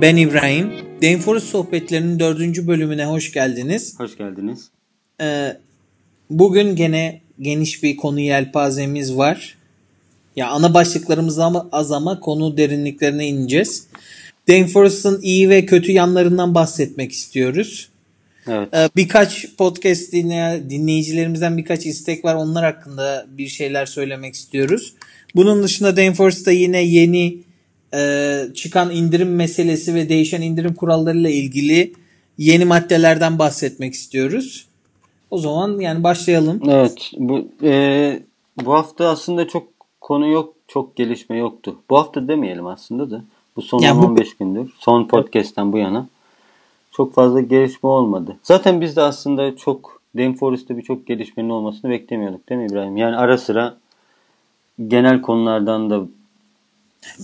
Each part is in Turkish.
Ben İbrahim. Dameforest sohbetlerinin dördüncü bölümüne hoş geldiniz. Hoş geldiniz. Ee, bugün gene geniş bir konu yelpazemiz var. Ya ana başlıklarımız ama az ama konu derinliklerine ineceğiz. Dameforest'ın iyi ve kötü yanlarından bahsetmek istiyoruz. Evet. Ee, birkaç podcast dinleyen dinleyicilerimizden birkaç istek var. Onlar hakkında bir şeyler söylemek istiyoruz. Bunun dışında Dameforest'ta yine yeni e, çıkan indirim meselesi ve değişen indirim kurallarıyla ilgili yeni maddelerden bahsetmek istiyoruz. O zaman yani başlayalım. Evet. Bu e, bu hafta aslında çok konu yok, çok gelişme yoktu. Bu hafta demeyelim aslında da. Bu son Ya bu- 15 gündür. Son podcast'ten bu yana çok fazla gelişme olmadı. Zaten biz de aslında çok Dameforest'te birçok gelişmenin olmasını beklemiyorduk değil mi İbrahim? Yani ara sıra genel konulardan da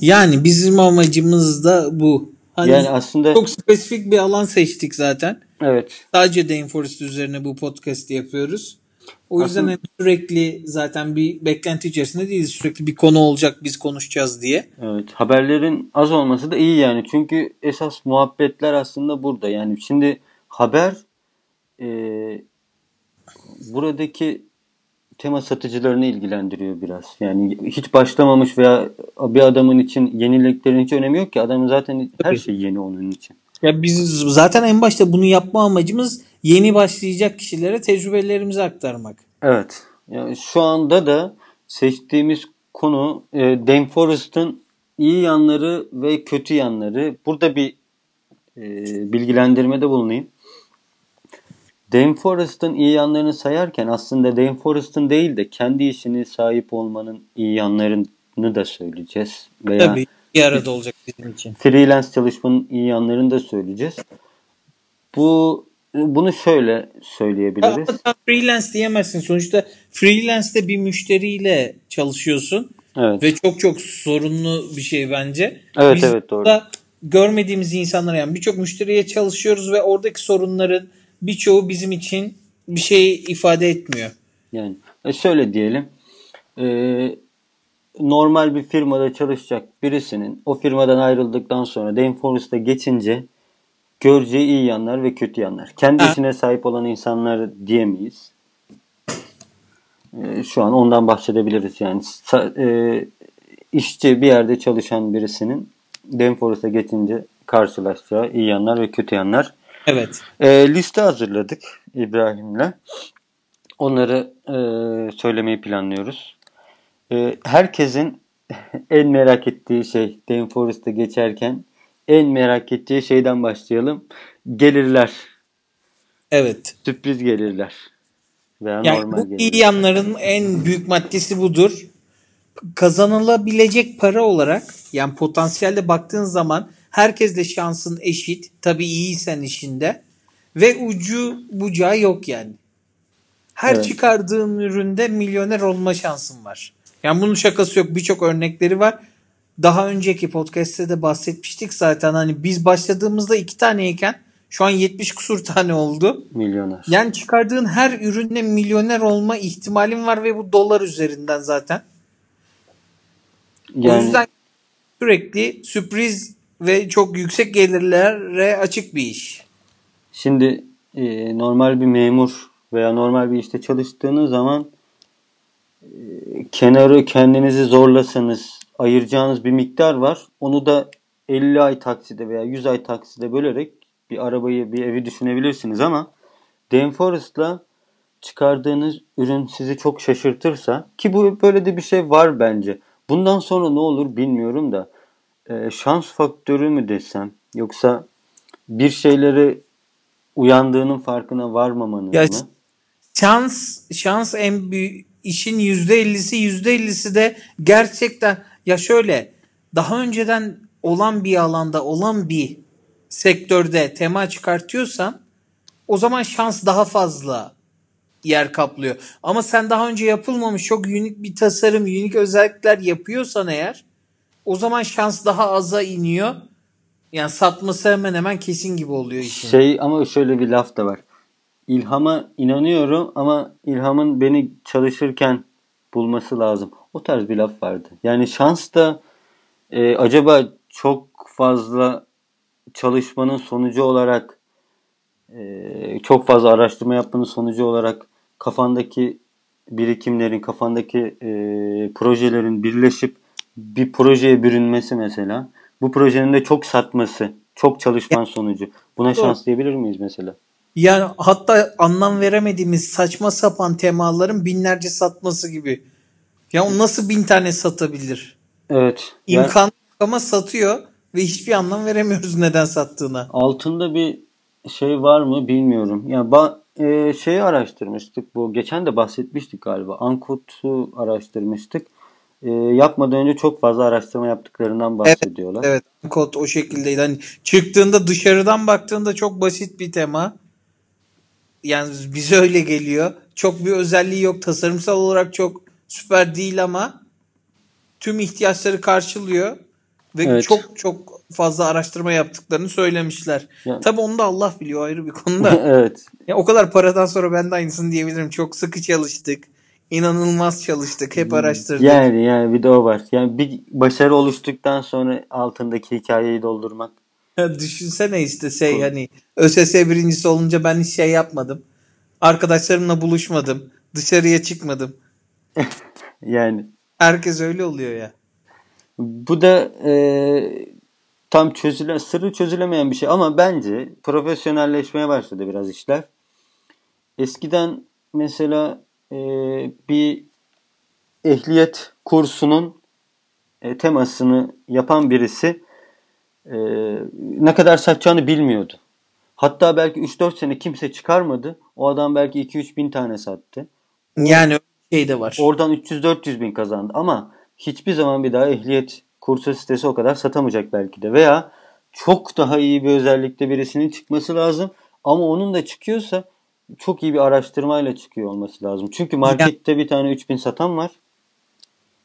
Yani bizim amacımız da bu. Hani yani aslında çok spesifik bir alan seçtik zaten. evet Sadece Dameforest üzerine bu podcast'i yapıyoruz. O yüzden Aslında- hani sürekli zaten bir beklenti içerisinde değiliz. Sürekli bir konu olacak biz konuşacağız diye. Evet, haberlerin az olması da iyi yani. Çünkü esas muhabbetler aslında burada. Yani şimdi haber e, buradaki tema satıcılarını ilgilendiriyor biraz. Yani hiç başlamamış veya bir adamın için yeniliklerin hiç önemi yok ki. Adamın zaten her şey yeni onun için. Ya biz zaten en başta bunu yapma amacımız yeni başlayacak kişilere tecrübelerimizi aktarmak. Evet. Yani şu anda da seçtiğimiz konu e, Dame Forest'ın iyi yanları ve kötü yanları. Burada bir e, bilgilendirmede bulunayım. Dame Forest'ın iyi yanlarını sayarken aslında Dame Forest'ın değil de kendi işini sahip olmanın iyi yanlarını da söyleyeceğiz. Veya Tabii bir arada olacak bizim için. freelance çalışmanın iyi yanlarını da söyleyeceğiz. Bu bunu şöyle söyleyebiliriz. Ama sen freelance diyemezsin. Sonuçta freelance'de bir müşteriyle çalışıyorsun. Evet. Ve çok çok sorunlu bir şey bence. Evet, Biz evet, doğru. görmediğimiz insanlara yani birçok müşteriye çalışıyoruz ve oradaki sorunların birçoğu bizim için bir şey ifade etmiyor. Yani e, şöyle diyelim. e, normal bir firmada çalışacak birisinin o firmadan ayrıldıktan sonra Dame Forest'a geçince göreceği iyi yanlar ve kötü yanlar. Kendi Ha. işine sahip olan insanlar diyemeyiz. E, şu an ondan bahsedebiliriz yani. Sa- e, işçi bir yerde çalışan birisinin Dame Forest'a geçince karşılaşacağı iyi yanlar ve kötü yanlar. Evet. E, liste hazırladık İbrahim'le. Onları e, söylemeyi planlıyoruz. E, herkesin en merak ettiği şey Dame Forest'a geçerken en merak ettiği şeyden başlayalım. Gelirler. Evet. Sürpriz gelirler. Veya Yani normal bu gelirler. iyi yanların en büyük maddesi budur. Kazanılabilecek para olarak yani potansiyelde baktığın zaman herkes de şansın eşit. Tabii iyiysen işinde. Ve ucu bucağı yok yani. Her Evet. çıkardığın üründe milyoner olma şansın var. Yani bunun şakası yok. Birçok örnekleri var. Daha önceki podcast'te de bahsetmiştik zaten. Hani biz başladığımızda iki taneyken şu an 70 kusur tane oldu. Milyoner. Yani çıkardığın her ürünle milyoner olma ihtimalin var ve bu dolar üzerinden zaten. O Yani yüzden sürekli sürpriz ve çok yüksek gelirlere açık bir iş. Şimdi e, normal bir memur veya normal bir işte çalıştığınız zaman e, kenarı kendinizi zorlasanız ayıracağınız bir miktar var. Onu da 50 ay takside veya 100 ay takside bölerek bir arabayı, bir evi düşünebilirsiniz ama Dame Forest'la çıkardığınız ürün sizi çok şaşırtırsa ki bu böyle de bir şey var bence. Bundan sonra ne olur bilmiyorum da e, şans faktörü mü desem yoksa bir şeyleri uyandığının farkına varmamanız Ya, mı? Şans şans en büyük işin %50'si %50'si de gerçekten ya şöyle daha önceden olan bir alanda olan bir sektörde tema çıkartıyorsan o zaman şans daha fazla yer kaplıyor. Ama sen daha önce yapılmamış çok unik bir tasarım, unik özellikler yapıyorsan eğer o zaman şans daha aza iniyor. Yani satması hemen hemen kesin gibi oluyor işin. Şey ama şöyle bir laf da var. İlhama inanıyorum ama ilhamın beni çalışırken bulması lazım. O tarz bir laf vardı. Yani şans da e, acaba çok fazla çalışmanın sonucu olarak e, çok fazla araştırma yapmanın sonucu olarak kafandaki birikimlerin, kafandaki e, projelerin birleşip bir projeye bürünmesi mesela. Bu projenin de çok satması, çok çalışman sonucu. Buna şans diyebilir miyiz mesela? Yani hatta anlam veremediğimiz saçma sapan temaların binlerce satması gibi. Ya o nasıl bin tane satabilir? Evet. İmkan yani, ama satıyor ve hiçbir anlam veremiyoruz neden sattığına. Altında bir şey var mı bilmiyorum. Ya yani ba- e, şeyi araştırmıştık bu. Geçen de bahsetmiştik galiba. Ankut'u araştırmıştık. E, yapmadan önce çok fazla araştırma yaptıklarından bahsediyorlar. Evet, evet. Ankut o şekildeydi. Hani çıktığında dışarıdan baktığında çok basit bir tema. Yani bize öyle geliyor. Çok bir özelliği yok. Tasarımsal olarak çok süper değil ama tüm ihtiyaçları karşılıyor ve evet. çok çok fazla araştırma yaptıklarını söylemişler. Yani. Tabii onu da Allah biliyor ayrı bir konuda. evet. Ya o kadar paradan sonra ben de aynısını diyebilirim. Çok sıkı çalıştık. İnanılmaz çalıştık. Hep araştırdık. Yani yani bir de o var. Yani bir başarı oluştuktan sonra altındaki hikayeyi doldurmak. Ya düşünsene işte şey Cool. hani ÖSS birincisi olunca ben hiç şey yapmadım. Arkadaşlarımla buluşmadım. Dışarıya çıkmadım. yani. Herkes öyle oluyor ya. Bu da e, tam çözüle, sırrı çözülemeyen bir şey ama bence profesyonelleşmeye başladı biraz işler. Eskiden mesela e, bir ehliyet kursunun e, temasını yapan birisi e, ne kadar satacağını bilmiyordu. Hatta belki 3-4 sene kimse çıkarmadı. O adam belki 2-3 bin tane sattı. Yani şey de var. Oradan 300-400 bin kazandı ama hiçbir zaman bir daha ehliyet kursu sitesi o kadar satamayacak belki de. Veya çok daha iyi bir özellikte birisinin çıkması lazım. Ama onun da çıkıyorsa çok iyi bir araştırmayla çıkıyor olması lazım. Çünkü markette bir tane 3000 satan var.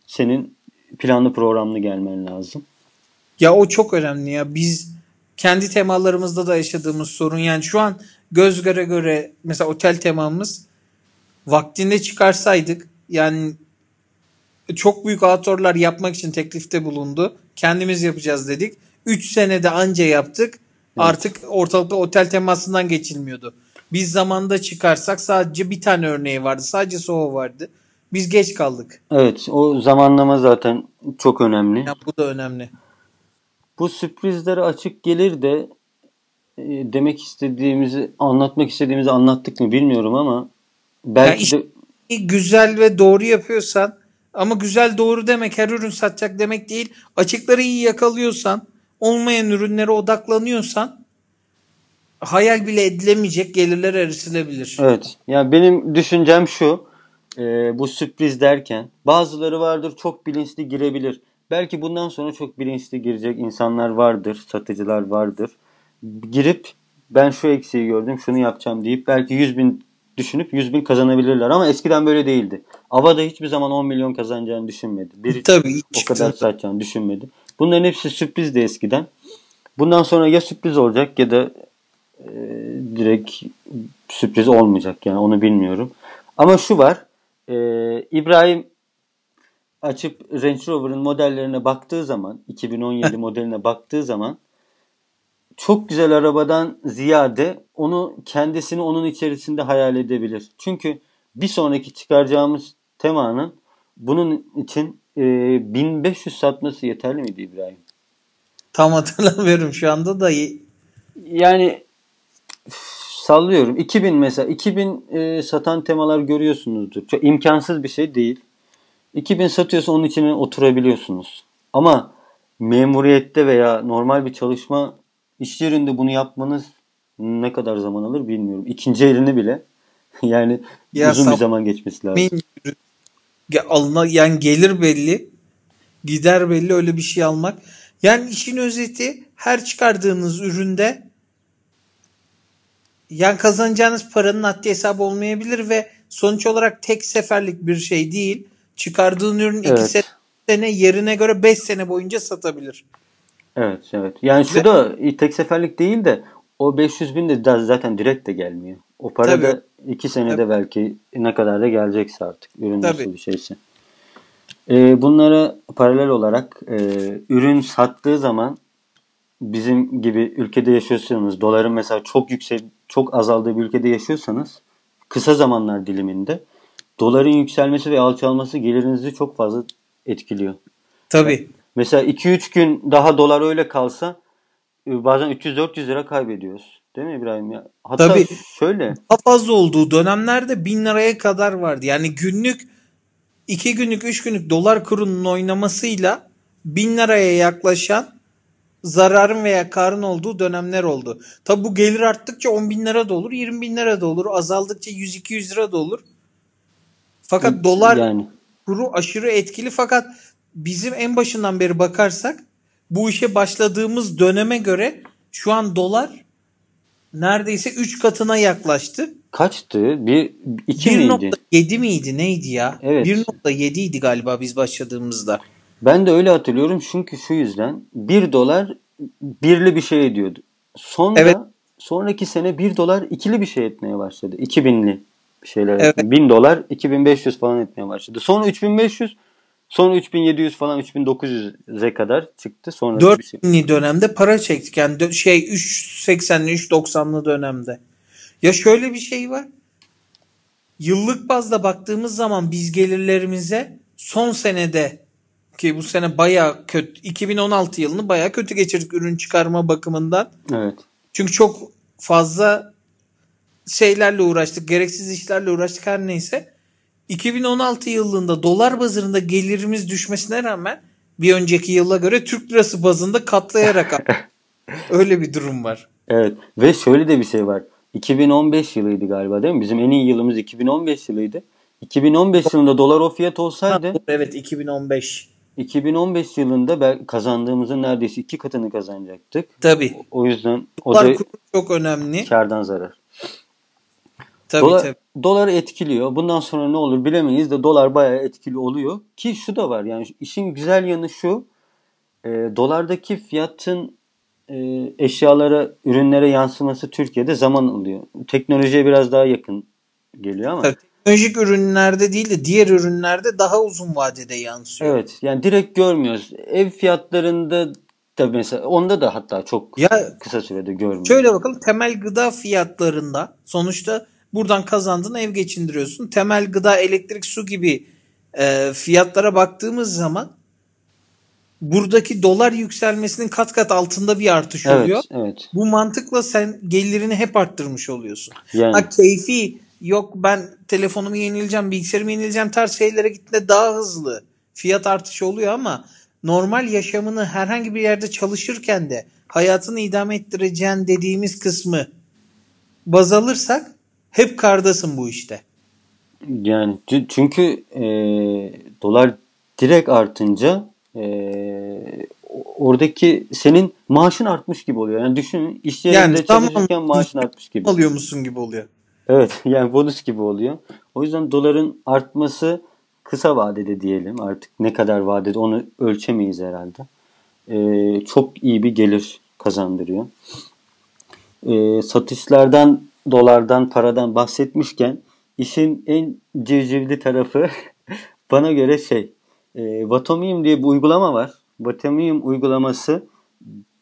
Senin planlı programlı gelmen lazım. Ya o çok önemli ya. Biz kendi temalarımızda da yaşadığımız sorun yani şu an göz göre göre mesela otel temamız vaktinde çıkarsaydık yani çok büyük atorlar yapmak için teklifte bulundu. Kendimiz yapacağız dedik. 3 senede anca yaptık. Evet. Artık ortalıkta otel temasından geçilmiyordu. Biz zamanda çıkarsak sadece bir tane örneği vardı. Sadece o vardı. Biz geç kaldık. Evet o zamanlama zaten çok önemli. Ya, bu da önemli. Bu sürprizlere açık gelir de e, demek istediğimizi anlatmak istediğimizi anlattık mı bilmiyorum ama belki ya de güzel ve doğru yapıyorsan ama güzel doğru demek her ürün satacak demek değil. Açıkları iyi yakalıyorsan, olmayan ürünlere odaklanıyorsan hayal bile edilemeyecek gelirler erişilebilir. Evet. Yani benim düşüncem şu. E, bu sürpriz derken bazıları vardır çok bilinçli girebilir. Belki bundan sonra çok bilinçli girecek insanlar vardır, satıcılar vardır. Girip ben şu eksiği gördüm, şunu yapacağım deyip belki 100 bin düşünüp 100 bin kazanabilirler. Ama eskiden böyle değildi. Ava'da hiçbir zaman 10 milyon kazanacağını düşünmedi. Bir Tabii, o kadar satacağını düşünmedi. Bunların hepsi sürprizdi eskiden. Bundan sonra ya sürpriz olacak ya da e, direkt sürpriz olmayacak yani onu bilmiyorum. Ama şu var. E, İbrahim açıp Range Rover'ın modellerine baktığı zaman 2017 modeline baktığı zaman çok güzel arabadan ziyade onu kendisini onun içerisinde hayal edebilir. Çünkü bir sonraki çıkaracağımız temanın bunun için e, 1500 satması yeterli miydi İbrahim? Tam hatırlamıyorum şu anda da. Yani sallıyorum. 2000 mesela 2000 e, satan temalar görüyorsunuzdur. Çok imkansız bir şey değil. 2000 satıyorsa onun içine oturabiliyorsunuz. Ama memuriyette veya normal bir çalışma iş yerinde bunu yapmanız ne kadar zaman alır bilmiyorum. İkinci elini bile yani ya uzun bir zaman geçmesi lazım. Alına, yani gelir belli, gider belli öyle bir şey almak. Yani işin özeti her çıkardığınız üründe yani kazanacağınız paranın haddi hesabı olmayabilir ve sonuç olarak tek seferlik bir şey değil. Çıkardığın ürün 2 evet. sene yerine göre 5 sene boyunca satabilir. Evet evet. Yani şu ve, da tek seferlik değil de o 500 bin de zaten direkt de gelmiyor. O para tabii, da 2 senede tabii. belki ne kadar da gelecekse artık ürün tabii. nasıl bir şeyse. Ee, bunlara paralel olarak e, ürün sattığı zaman bizim gibi ülkede yaşıyorsanız, doların mesela çok yüksek, çok azaldığı bir ülkede yaşıyorsanız kısa zamanlar diliminde doların yükselmesi ve alçalması gelirinizi çok fazla etkiliyor. Tabii. Mesela 2-3 gün daha dolar öyle kalsa e, bazen 300-400 lira kaybediyoruz. Değil mi İbrahim ya? Hatta Tabii. şöyle Daha fazla olduğu dönemlerde 1000 liraya kadar vardı. Yani günlük 2 günlük 3 günlük dolar kurunun oynamasıyla 1000 liraya yaklaşan zararın veya karın olduğu dönemler oldu. Tabi bu gelir arttıkça 10 bin lira da olur, 20 bin lira da olur. Azaldıkça 100-200 lira da olur. Fakat dolar yani kuru aşırı etkili fakat bizim en başından beri bakarsak bu işe başladığımız döneme göre şu an dolar neredeyse 3 katına yaklaştı. kaçtı? Bir 2 miydi? 1.7 miydi neydi ya? Evet. 1.7 idi galiba biz başladığımızda. Ben de öyle hatırlıyorum çünkü şu yüzden 1 dolar birli bir şey ediyordu. Sonra Evet. sonraki sene 1 dolar ikili bir şey etmeye başladı. 2000'li bir şeyler. Evet. 1000 dolar 2500 falan etmeye başladı. Sonra 3500 sonra 3700 falan 3900'e kadar çıktı. Sonra 4 bir şey. binli dönemde para çektik. Yani şey 3.80'li 3.90'lı dönemde. Ya şöyle bir şey var. Yıllık bazda baktığımız zaman biz gelirlerimize son senede ki bu sene bayağı kötü 2016 yılını bayağı kötü geçirdik ürün çıkarma bakımından. Evet. Çünkü çok fazla şeylerle uğraştık, gereksiz işlerle uğraştık her neyse. 2016 yılında dolar bazında gelirimiz düşmesine rağmen bir önceki yıla göre Türk lirası bazında katlayarak öyle bir durum var. Evet ve şöyle de bir şey var. 2015 yılıydı galiba değil mi? Bizim en iyi yılımız 2015 yılıydı. 2015 yılında dolar o fiyat olsaydı Evet 2015. 2015 yılında kazandığımızın neredeyse iki katını kazanacaktık. Tabii. O yüzden o Dolar da çok önemli. kardan zarar. Tabii dolar, tabii. Doları etkiliyor. Bundan sonra ne olur bilemeyiz de dolar bayağı etkili oluyor. Ki şu da var yani işin güzel yanı şu. E, dolardaki fiyatın e, eşyalara, ürünlere yansıması Türkiye'de zaman alıyor. Teknolojiye biraz daha yakın geliyor ama. Tabii. Teknolojik ürünlerde değil de diğer ürünlerde daha uzun vadede yansıyor. Evet yani direkt görmüyoruz. Ev fiyatlarında da mesela onda da hatta çok Ya kısa sürede görmüyoruz. Şöyle bakalım temel gıda fiyatlarında sonuçta buradan kazandığın ev geçindiriyorsun. Temel gıda, elektrik, su gibi e, fiyatlara baktığımız zaman buradaki dolar yükselmesinin kat kat altında bir artış Evet, oluyor. evet. Bu mantıkla sen gelirini hep arttırmış oluyorsun. Yani Ha keyfi yok ben telefonumu yenileceğim, bilgisayarımı yenileceğim tarz şeylere gittiğinde daha hızlı fiyat artışı oluyor ama normal yaşamını herhangi bir yerde çalışırken de hayatını idame ettireceğin dediğimiz kısmı baz alırsak hep kardasın bu işte. Yani çü- çünkü e, dolar direkt artınca e, oradaki senin maaşın artmış gibi oluyor. Yani düşün iş yerinde Yani tamam. çalışırken maaşın artmış gibi. Alıyor musun gibi oluyor. Evet yani bonus gibi oluyor. O yüzden doların artması kısa vadede diyelim artık ne kadar vadede onu ölçemeyiz herhalde. E, çok iyi bir gelir kazandırıyor. E, satışlardan, dolardan, paradan bahsetmişken işin en civcivli tarafı bana göre şey e, Vatomium diye bir uygulama var. Vatomium uygulaması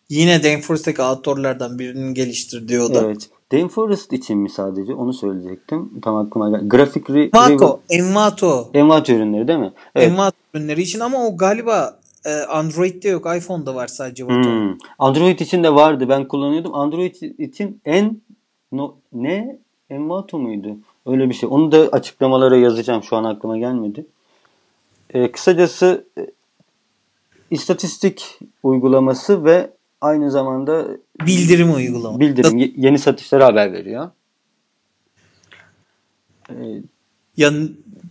Yine Danfors'taki aktörlerden birinin geliştirdiği o da. evet Rainforest için mi sadece onu söyleyecektim. Tam aklıma geldi. Grafik Envato, Envato. Envat ürünleri değil mi? Evet. Envato ürünleri için ama o galiba e, Android'de yok. iPhone'da var sadece Vato. Hmm. Android için de vardı. Ben kullanıyordum. Android için en no, ne? Envato muydu? Öyle bir şey. Onu da açıklamalara yazacağım. Şu an aklıma gelmedi. Ee, kısacası e, istatistik uygulaması ve aynı zamanda Bildirim uygulaması. bildirim ye- yeni satışlara haber veriyor. Ee, Ya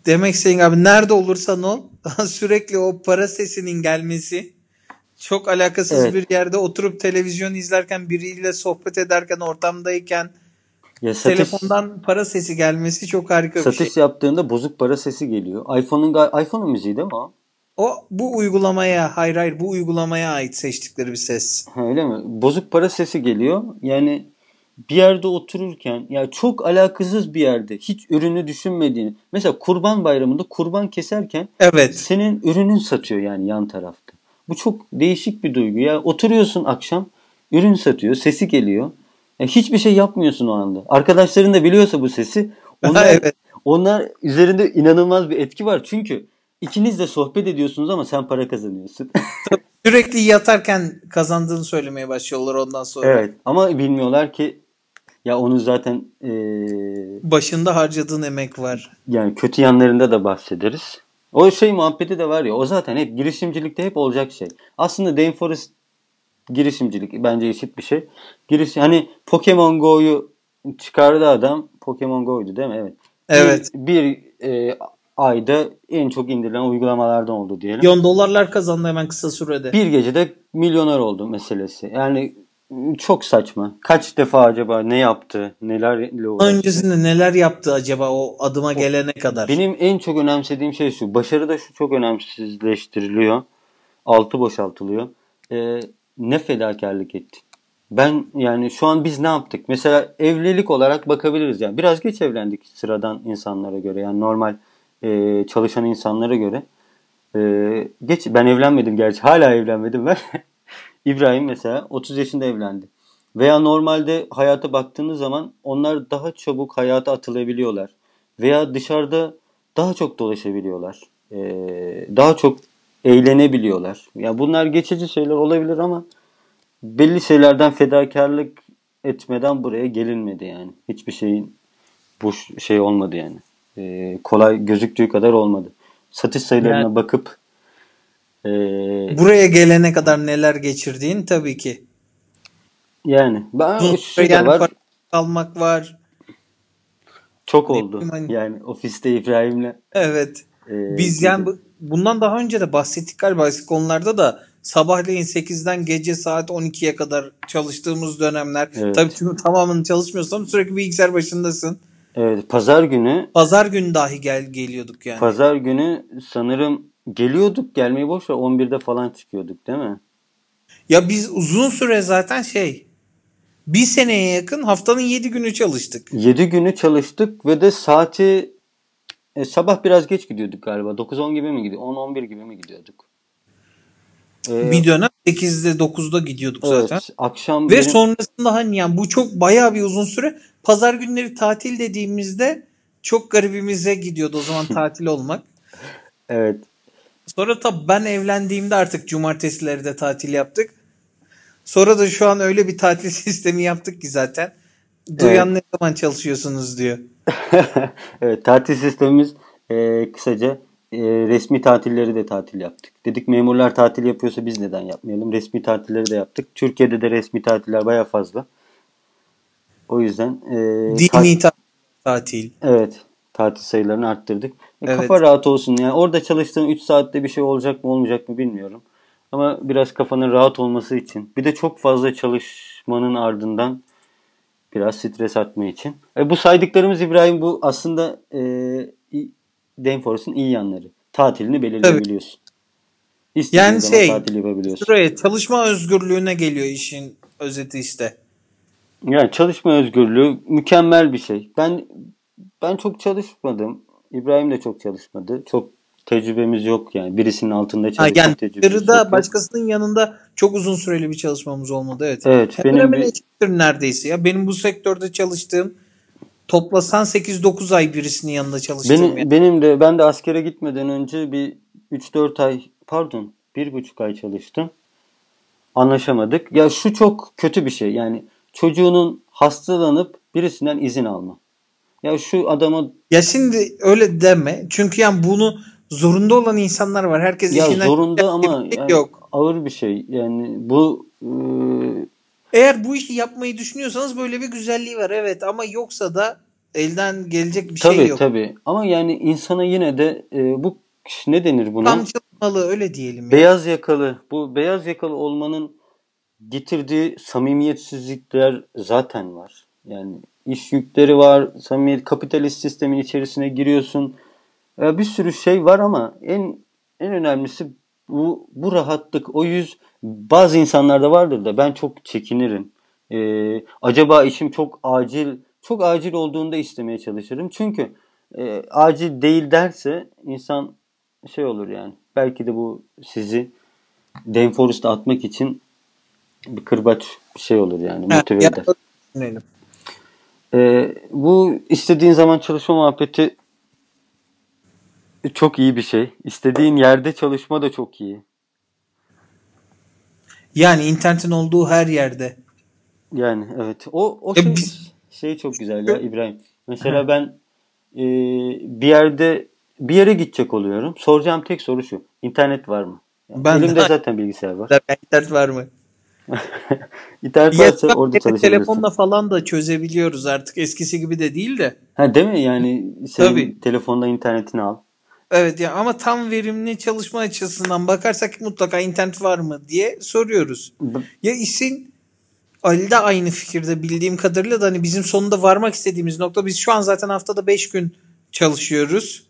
demek istediğin abi nerede olursan ol sürekli o para sesinin gelmesi çok alakasız Evet. bir yerde oturup televizyon izlerken biriyle sohbet ederken ortamdayken ya satış, telefondan para sesi gelmesi çok harika bir satış şey. yaptığında bozuk para sesi geliyor. iPhone'un iPhone'un müziği değil mi o? O bu uygulamaya hayır hayır bu uygulamaya ait seçtikleri bir ses. Ha, öyle mi? Bozuk para sesi geliyor. Yani bir yerde otururken ya çok alakasız bir yerde hiç ürünü düşünmediğini. Mesela kurban bayramında kurban keserken Evet. senin ürünün satıyor yani yan tarafta. Bu çok değişik bir duygu ya. Oturuyorsun akşam ürün satıyor, sesi geliyor. Yani hiçbir şey yapmıyorsun o anda. Arkadaşların da biliyorsa bu sesi onlar, evet. onlar üzerinde inanılmaz bir etki var. Çünkü ikiniz de sohbet ediyorsunuz ama sen para kazanıyorsun. Sürekli yatarken kazandığını söylemeye başlıyorlar ondan sonra. evet ama bilmiyorlar ki ya onu zaten e, Başında harcadığın emek var. yani kötü yanlarında da bahsederiz. O şey muhabbeti de var ya o zaten hep girişimcilikte hep olacak şey. Aslında Rainforest girişimcilik bence eşit bir şey. Giriş hani Pokemon Go'yu çıkardı adam. Pokemon Go'ydu değil mi? Evet. Evet. Bir, bir e, ayda en çok indirilen uygulamalardan oldu diyelim. Milyon dolarlar kazandı hemen kısa sürede. Bir gecede milyoner oldu meselesi. Yani çok saçma. Kaç defa acaba ne yaptı? Nelerle uğraştı? Öncesinde neler yaptı acaba o adıma gelene kadar? Benim en çok önemsediğim şey şu. Başarıda şu çok önemsizleştiriliyor. Altı boşaltılıyor. Ee, ne fedakarlık ettin? Ben yani şu an biz ne yaptık? Mesela evlilik olarak bakabiliriz yani. Biraz geç evlendik sıradan insanlara göre. Yani normal e, çalışan insanlara göre. E, geç ben evlenmedim gerçi. Hala evlenmedim ben. İbrahim mesela 30 yaşında evlendi. Veya normalde hayata baktığınız zaman onlar daha çabuk hayata atılabiliyorlar. Veya dışarıda daha çok dolaşabiliyorlar. E, daha çok eğlenebiliyorlar. Ya yani bunlar geçici şeyler olabilir ama belli şeylerden fedakarlık etmeden buraya gelinmedi yani. Hiçbir şeyin bu şey olmadı yani. Ee, kolay gözüktüğü kadar olmadı. Satış sayılarına Yani- bakıp ee, Buraya gelene kadar neler geçirdiğin tabii ki. yani ben şu yani var. kalmak var. Çok Ne oldu. hani- Yani ofiste İbrahim'le Evet. ee, Biz yani bu- bundan daha önce de bahsettik galiba eski konularda da sabahleyin 8'den gece saat 12'ye kadar çalıştığımız dönemler. Evet. Tabii tüm tamamını çalışmıyorsam sürekli bilgisayar başındasın. Evet, pazar günü Pazar günü dahi gel geliyorduk yani. pazar günü sanırım geliyorduk gelmeyi boş ver 11'de falan çıkıyorduk değil mi? Ya biz uzun süre zaten şey bir seneye yakın haftanın 7 günü çalıştık. 7 günü çalıştık ve de saati e, sabah biraz geç gidiyorduk galiba. 9-10 gibi mi gidiyor? 10-11 gibi mi gidiyorduk? Ee, Bir dönem 8'de 9'da gidiyorduk evet, zaten. akşam Ve benim- sonrasında hani yani bu çok bayağı bir uzun süre. Pazar günleri tatil dediğimizde çok garibimize gidiyordu o zaman tatil olmak. evet Sonra tabii ben evlendiğimde artık cumartesileri de tatil yaptık. Sonra da şu an öyle bir tatil sistemi yaptık ki zaten. Duyan ne zaman çalışıyorsunuz diyor. evet tatil sistemimiz e, kısaca e, resmi tatilleri de tatil yaptık. Dedik memurlar tatil yapıyorsa biz neden yapmayalım? Resmi tatilleri de yaptık. Türkiye'de de resmi tatiller baya fazla. O yüzden e, Dini ta- tatil. Evet. Tatil sayılarını arttırdık. E, Evet. Kafa rahat olsun. Yani orada çalıştığın 3 saatte bir şey olacak mı olmayacak mı bilmiyorum. Ama biraz kafanın rahat olması için. Bir de çok fazla çalışmanın ardından biraz stres atma için. E, bu saydıklarımız İbrahim bu aslında e, Danforth'un iyi yanları. Tatilini belirleyebiliyorsun. İstediğin Yani şey, tatil yapabiliyorsun. Şuraya çalışma özgürlüğüne geliyor işin özeti işte. Yani çalışma özgürlüğü mükemmel bir şey. Ben ben çok çalışmadım. İbrahim de çok çalışmadı. Çok tecrübemiz yok yani. Birisinin altında Ha, çalışma yani tecrübemiz yok. başkasının yanında çok uzun süreli bir çalışmamız olmadı evet. Evet, Hemen benim hemen bir- neredeyse ya. Benim bu sektörde çalıştığım toplasan 8-9 ay birisinin yanında çalıştım. Benim, yani. benim de ben de askere gitmeden önce bir 3-4 ay pardon 1,5 ay çalıştım. Anlaşamadık. Ya şu çok kötü bir şey. Yani çocuğunun hastalanıp birisinden izin alma. Ya şu adama Ya şimdi öyle deme. Çünkü yani bunu zorunda olan insanlar var. Herkes ya işinden zorunda ama şey yani yok. ağır bir şey. Yani bu e, Eğer bu işi yapmayı düşünüyorsanız böyle bir güzelliği var evet ama yoksa da elden gelecek bir tabii şey yok. tabii. Ama yani insana yine de e, bu ne denir buna? Kamçılmalı öyle diyelim. ya. Beyaz yakalı. Bu beyaz yakalı olmanın getirdiği samimiyetsizlikler zaten var. Yani iş yükleri var. Samimiyet kapitalist sistemin içerisine giriyorsun. Bir sürü şey var ama en en önemlisi bu bu rahatlık. O yüz bazı insanlarda vardır da ben çok çekinirim. Ee, acaba işim çok acil çok acil olduğunda istemeye çalışırım. Çünkü e, acil değil derse insan şey olur yani. Belki de bu sizi Danforest'a atmak için bir kırbaç bir şey olur yani motive eder. Ee, bu istediğin zaman çalışma muhabbeti çok iyi bir şey. İstediğin yerde çalışma da çok iyi. Yani internetin olduğu her yerde. Yani evet. O o Ya şey, biz- şey çok güzel ya İbrahim. Mesela ben e, bir yerde bir yere gidecek oluyorum. Soracağım tek soru şu. İnternet var mı? Yani Ben de- elimde zaten bilgisayar var. İnternet var mı? İnternet varsa Ya, orada çalışabilirsin. telefonla falan da çözebiliyoruz artık. Eskisi gibi de değil de. Ha değil mi? Yani senin Tabii. telefonda internetini al. Evet ya ama tam verimli çalışma açısından bakarsak mutlaka internet var mı diye soruyoruz. Ya işin Ali de aynı fikirde bildiğim kadarıyla da hani bizim sonunda varmak istediğimiz nokta biz şu an zaten haftada 5 gün çalışıyoruz.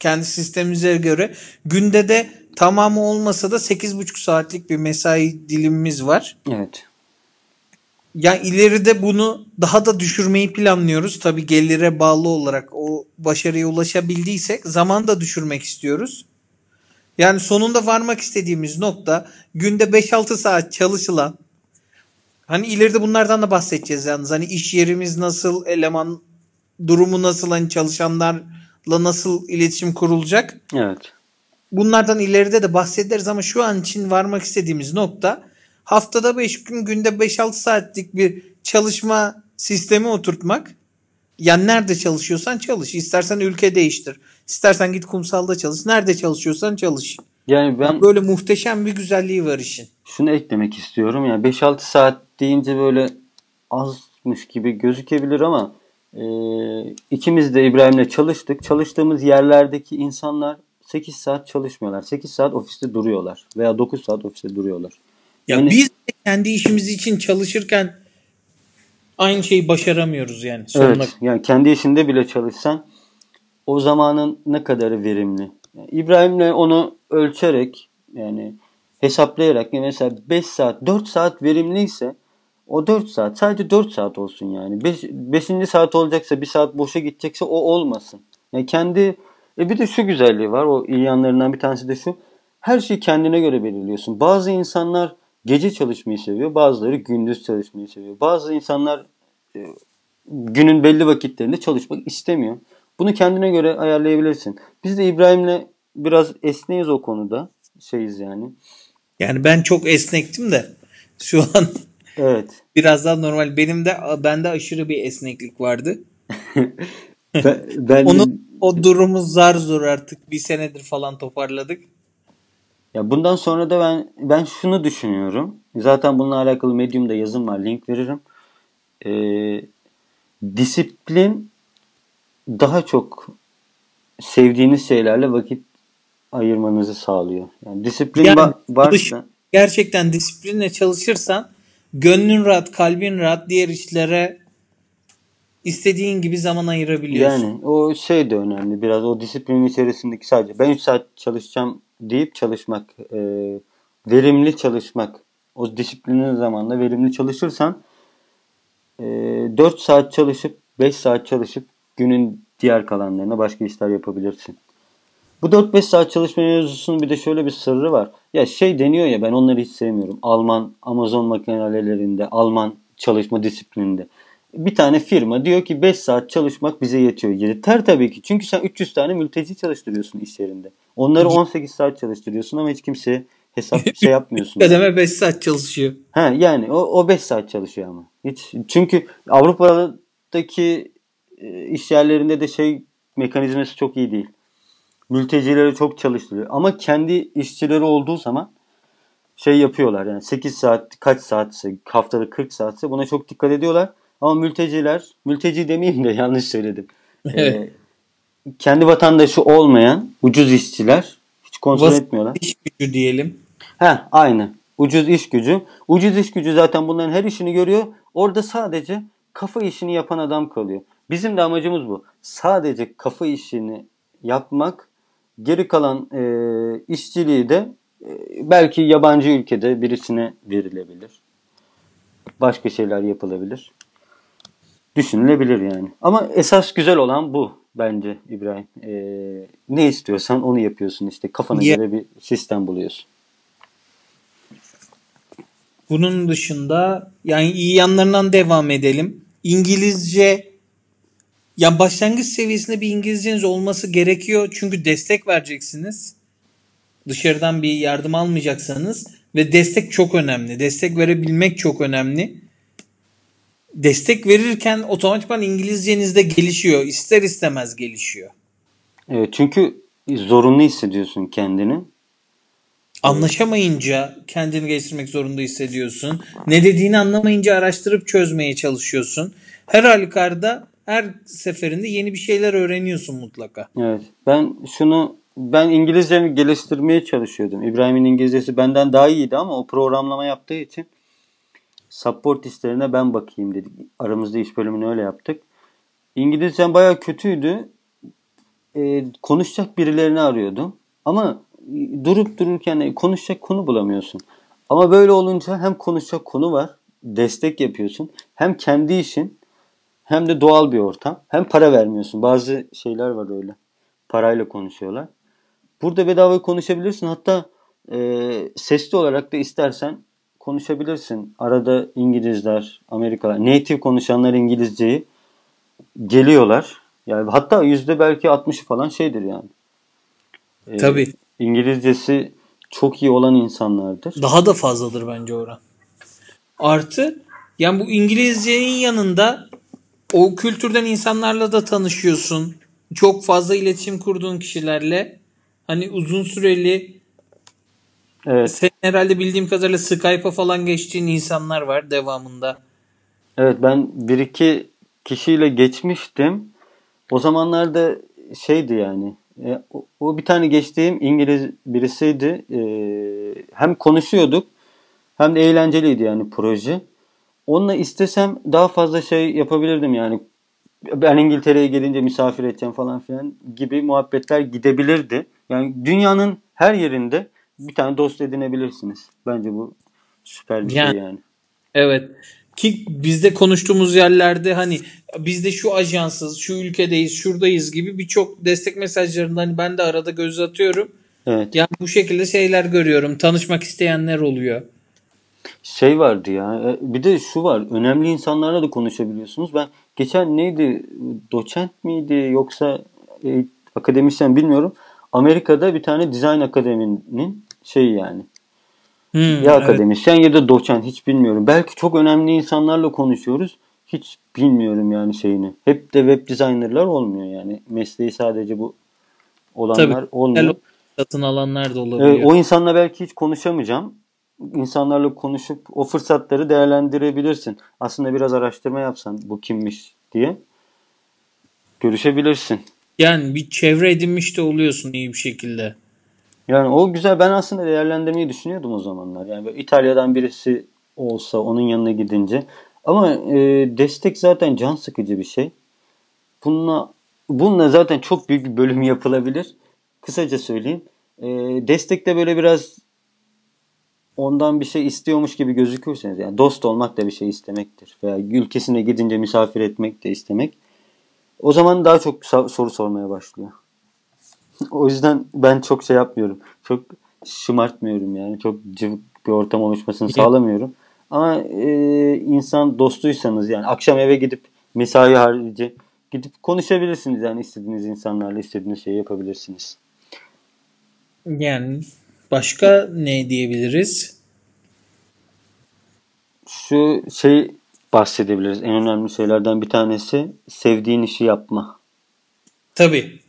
Kendi sistemimize göre. Günde de tamamı olmasa da 8,5 saatlik bir mesai dilimimiz var. Evet. Ya ileride bunu daha da düşürmeyi planlıyoruz. Tabii gelire bağlı olarak o başarıya ulaşabildiysek zaman da düşürmek istiyoruz. Yani sonunda varmak istediğimiz nokta günde 5-6 saat çalışılan hani ileride bunlardan da bahsedeceğiz yalnız. Hani iş yerimiz nasıl, eleman durumu nasıl, hani çalışanlarla nasıl iletişim kurulacak? Evet. Bunlardan ileride de bahsederiz ama şu an için varmak istediğimiz nokta haftada 5 gün günde 5-6 saatlik bir çalışma sistemi oturtmak. Yani nerede çalışıyorsan çalış. İstersen ülke değiştir. İstersen git kumsalda çalış. Nerede çalışıyorsan çalış. Yani ben Böyle muhteşem bir güzelliği var işin. şunu eklemek istiyorum. Yani 5-6 saat deyince böyle azmış gibi gözükebilir ama e, ikimiz de İbrahim'le çalıştık. Çalıştığımız yerlerdeki insanlar 8 saat çalışmıyorlar. 8 saat ofiste duruyorlar. Veya 9 saat ofiste duruyorlar. Ya Yani- biz de kendi işimiz için çalışırken aynı şeyi başaramıyoruz yani. Sonuna Evet. Yani kendi işinde bile çalışsan o zamanın ne kadarı verimli. Yani İbrahim'le onu ölçerek yani hesaplayarak yani mesela 5 saat 4 saat verimliyse o 4 saat sadece 4 saat olsun yani. 5. Beş, saat olacaksa 1 saat boşa gidecekse o olmasın. Yani kendi e bir de şu güzelliği var. O iyi yanlarından bir tanesi de şu. Her şeyi kendine göre belirliyorsun. Bazı insanlar gece çalışmayı seviyor. Bazıları gündüz çalışmayı seviyor. Bazı insanlar e, günün belli vakitlerinde çalışmak istemiyor. Bunu kendine göre ayarlayabilirsin. Biz de İbrahim'le biraz esneyiz o konuda. Şeyiz yani. Yani ben çok esnektim de şu an Evet. biraz daha normal. Benim de bende aşırı bir esneklik vardı. Ben, ben Onu o durumu zar zor artık bir senedir falan toparladık. Ya bundan sonra da ben ben şunu düşünüyorum. Zaten bununla alakalı Medium'da yazım var. Link veririm. Ee, disiplin daha çok sevdiğiniz şeylerle vakit ayırmanızı sağlıyor. Yani disiplin Yani va- varsa Gerçekten disiplinle çalışırsan gönlün rahat, kalbin rahat diğer işlere istediğin gibi zaman ayırabiliyorsun. yani o şey de önemli. Biraz o disiplinin içerisindeki sadece ben 3 saat çalışacağım deyip çalışmak, e, verimli çalışmak. O disiplinin zamanında verimli çalışırsan e, 4 saat çalışıp 5 saat çalışıp günün diğer kalanlarına başka işler yapabilirsin. Bu 4-5 saat çalışma mevzusunun bir de şöyle bir sırrı var. Ya şey deniyor ya ben onları hiç sevmiyorum. Alman Amazon makinelerinde, Alman çalışma disiplininde. Bir tane firma diyor ki 5 saat çalışmak bize yetiyor. Yeter tabii ki. Çünkü sen 300 tane mülteci çalıştırıyorsun iş yerinde. Onları 18 saat çalıştırıyorsun ama hiç kimseye hesap şey yapmıyorsun. Kademe 5 saat çalışıyor. Ha yani o, o 5 saat çalışıyor ama. Hiç çünkü Avrupa'daki e, iş yerlerinde de şey mekanizması çok iyi değil. Mültecileri çok çalıştırıyor. Ama kendi işçileri olduğu zaman şey yapıyorlar yani 8 saat kaç saatse haftada 40 saatse buna çok dikkat ediyorlar. Ama mülteciler, mülteci demeyeyim de yanlış söyledim. Evet. Ee, kendi vatandaşı olmayan ucuz işçiler hiç kontrol Vas- etmiyorlar. İş gücü diyelim. He aynı. Ucuz iş gücü. Ucuz iş gücü zaten bunların her işini görüyor. Orada sadece kafa işini yapan adam kalıyor. Bizim de amacımız bu. Sadece kafa işini yapmak. Geri kalan e, işçiliği de e, belki yabancı ülkede birisine verilebilir. Başka şeyler yapılabilir. Düşünülebilir yani. Ama esas güzel olan bu bence İbrahim. E, ne istiyorsan onu yapıyorsun işte. Kafana göre bir sistem buluyorsun. Bunun dışında yani iyi yanlarından devam edelim. İngilizce ya başlangıç seviyesinde bir İngilizceniz olması gerekiyor. Çünkü destek vereceksiniz. Dışarıdan bir yardım almayacaksanız ve destek çok önemli. Destek verebilmek çok önemli. Destek verirken otomatikman İngilizceniz de gelişiyor. İster istemez gelişiyor. Evet, çünkü zorunlu hissediyorsun kendini. Anlaşamayınca kendini geliştirmek zorunda hissediyorsun. Ne dediğini anlamayınca araştırıp çözmeye çalışıyorsun. Her halükarda her seferinde yeni bir şeyler öğreniyorsun mutlaka. Evet. Ben şunu ben İngilizcemi geliştirmeye çalışıyordum. İbrahim'in İngilizcesi benden daha iyiydi ama o programlama yaptığı için support isterine ben bakayım dedik. Aramızda iş bölümünü öyle yaptık. İngilizcem bayağı kötüydü. Ee, konuşacak birilerini arıyordum. Ama durup dururken konuşacak konu bulamıyorsun. Ama böyle olunca hem konuşacak konu var, destek yapıyorsun. Hem kendi işin hem de doğal bir ortam. Hem para vermiyorsun. Bazı şeyler var öyle. Parayla konuşuyorlar. Burada bedava konuşabilirsin. Hatta e, sesli olarak da istersen konuşabilirsin. Arada İngilizler, Amerikalılar, native konuşanlar İngilizceyi geliyorlar. Yani hatta yüzde belki 60 falan şeydir yani. E, Tabii. İngilizcesi çok iyi olan insanlardır. Daha da fazladır bence oran. Artı yani bu İngilizcenin yanında o kültürden insanlarla da tanışıyorsun. Çok fazla iletişim kurduğun kişilerle hani uzun süreli Evet. Sen herhalde bildiğim kadarıyla Skype'a falan geçtiğin insanlar var devamında. Evet ben bir iki kişiyle geçmiştim. O zamanlarda şeydi yani. E, o, o bir tane geçtiğim İngiliz birisiydi. E, hem konuşuyorduk hem de eğlenceliydi yani proje. Onunla istesem daha fazla şey yapabilirdim yani. Ben İngiltere'ye gelince misafir edeceğim falan filan gibi muhabbetler gidebilirdi. Yani dünyanın her yerinde bir tane dost edinebilirsiniz. Bence bu süper bir şey yani, şey yani. Evet. Ki bizde konuştuğumuz yerlerde hani biz de şu ajansız, şu ülkedeyiz, şuradayız gibi birçok destek mesajlarında hani ben de arada göz atıyorum. Evet. Yani bu şekilde şeyler görüyorum. Tanışmak isteyenler oluyor. Şey vardı ya. E, bir de şu var. Önemli insanlarla da konuşabiliyorsunuz. Ben geçen neydi? Doçent miydi yoksa e, akademisyen bilmiyorum. Amerika'da bir tane dizayn akademinin şey yani. Hmm, ya akademisyen evet. ya da doçent hiç bilmiyorum. Belki çok önemli insanlarla konuşuyoruz. Hiç bilmiyorum yani şeyini. Hep de web designerlar olmuyor yani. Mesleği sadece bu olanlar Tabii, olmuyor. Satın alanlar da olabiliyor. Evet, o insanla belki hiç konuşamayacağım. İnsanlarla konuşup o fırsatları değerlendirebilirsin. Aslında biraz araştırma yapsan bu kimmiş diye görüşebilirsin. Yani bir çevre edinmiş de oluyorsun iyi bir şekilde. Yani o güzel. Ben aslında değerlendirmeyi düşünüyordum o zamanlar. Yani İtalya'dan birisi olsa onun yanına gidince. Ama e, destek zaten can sıkıcı bir şey. Bununla bununla zaten çok büyük bir bölüm yapılabilir. Kısaca söyleyeyim. E, destekte böyle biraz ondan bir şey istiyormuş gibi gözükürseniz yani dost olmak da bir şey istemektir. Veya ülkesine gidince misafir etmek de istemek. O zaman daha çok soru sormaya başlıyor. o yüzden ben çok şey yapmıyorum. Çok şımartmıyorum yani. Çok cıvık bir ortam oluşmasını sağlamıyorum. Ama e, insan dostuysanız yani akşam eve gidip mesai harici gidip konuşabilirsiniz yani istediğiniz insanlarla istediğiniz şeyi yapabilirsiniz. Yani başka ne diyebiliriz? Şu şey bahsedebiliriz. En önemli şeylerden bir tanesi sevdiğin işi yapma. Tabii.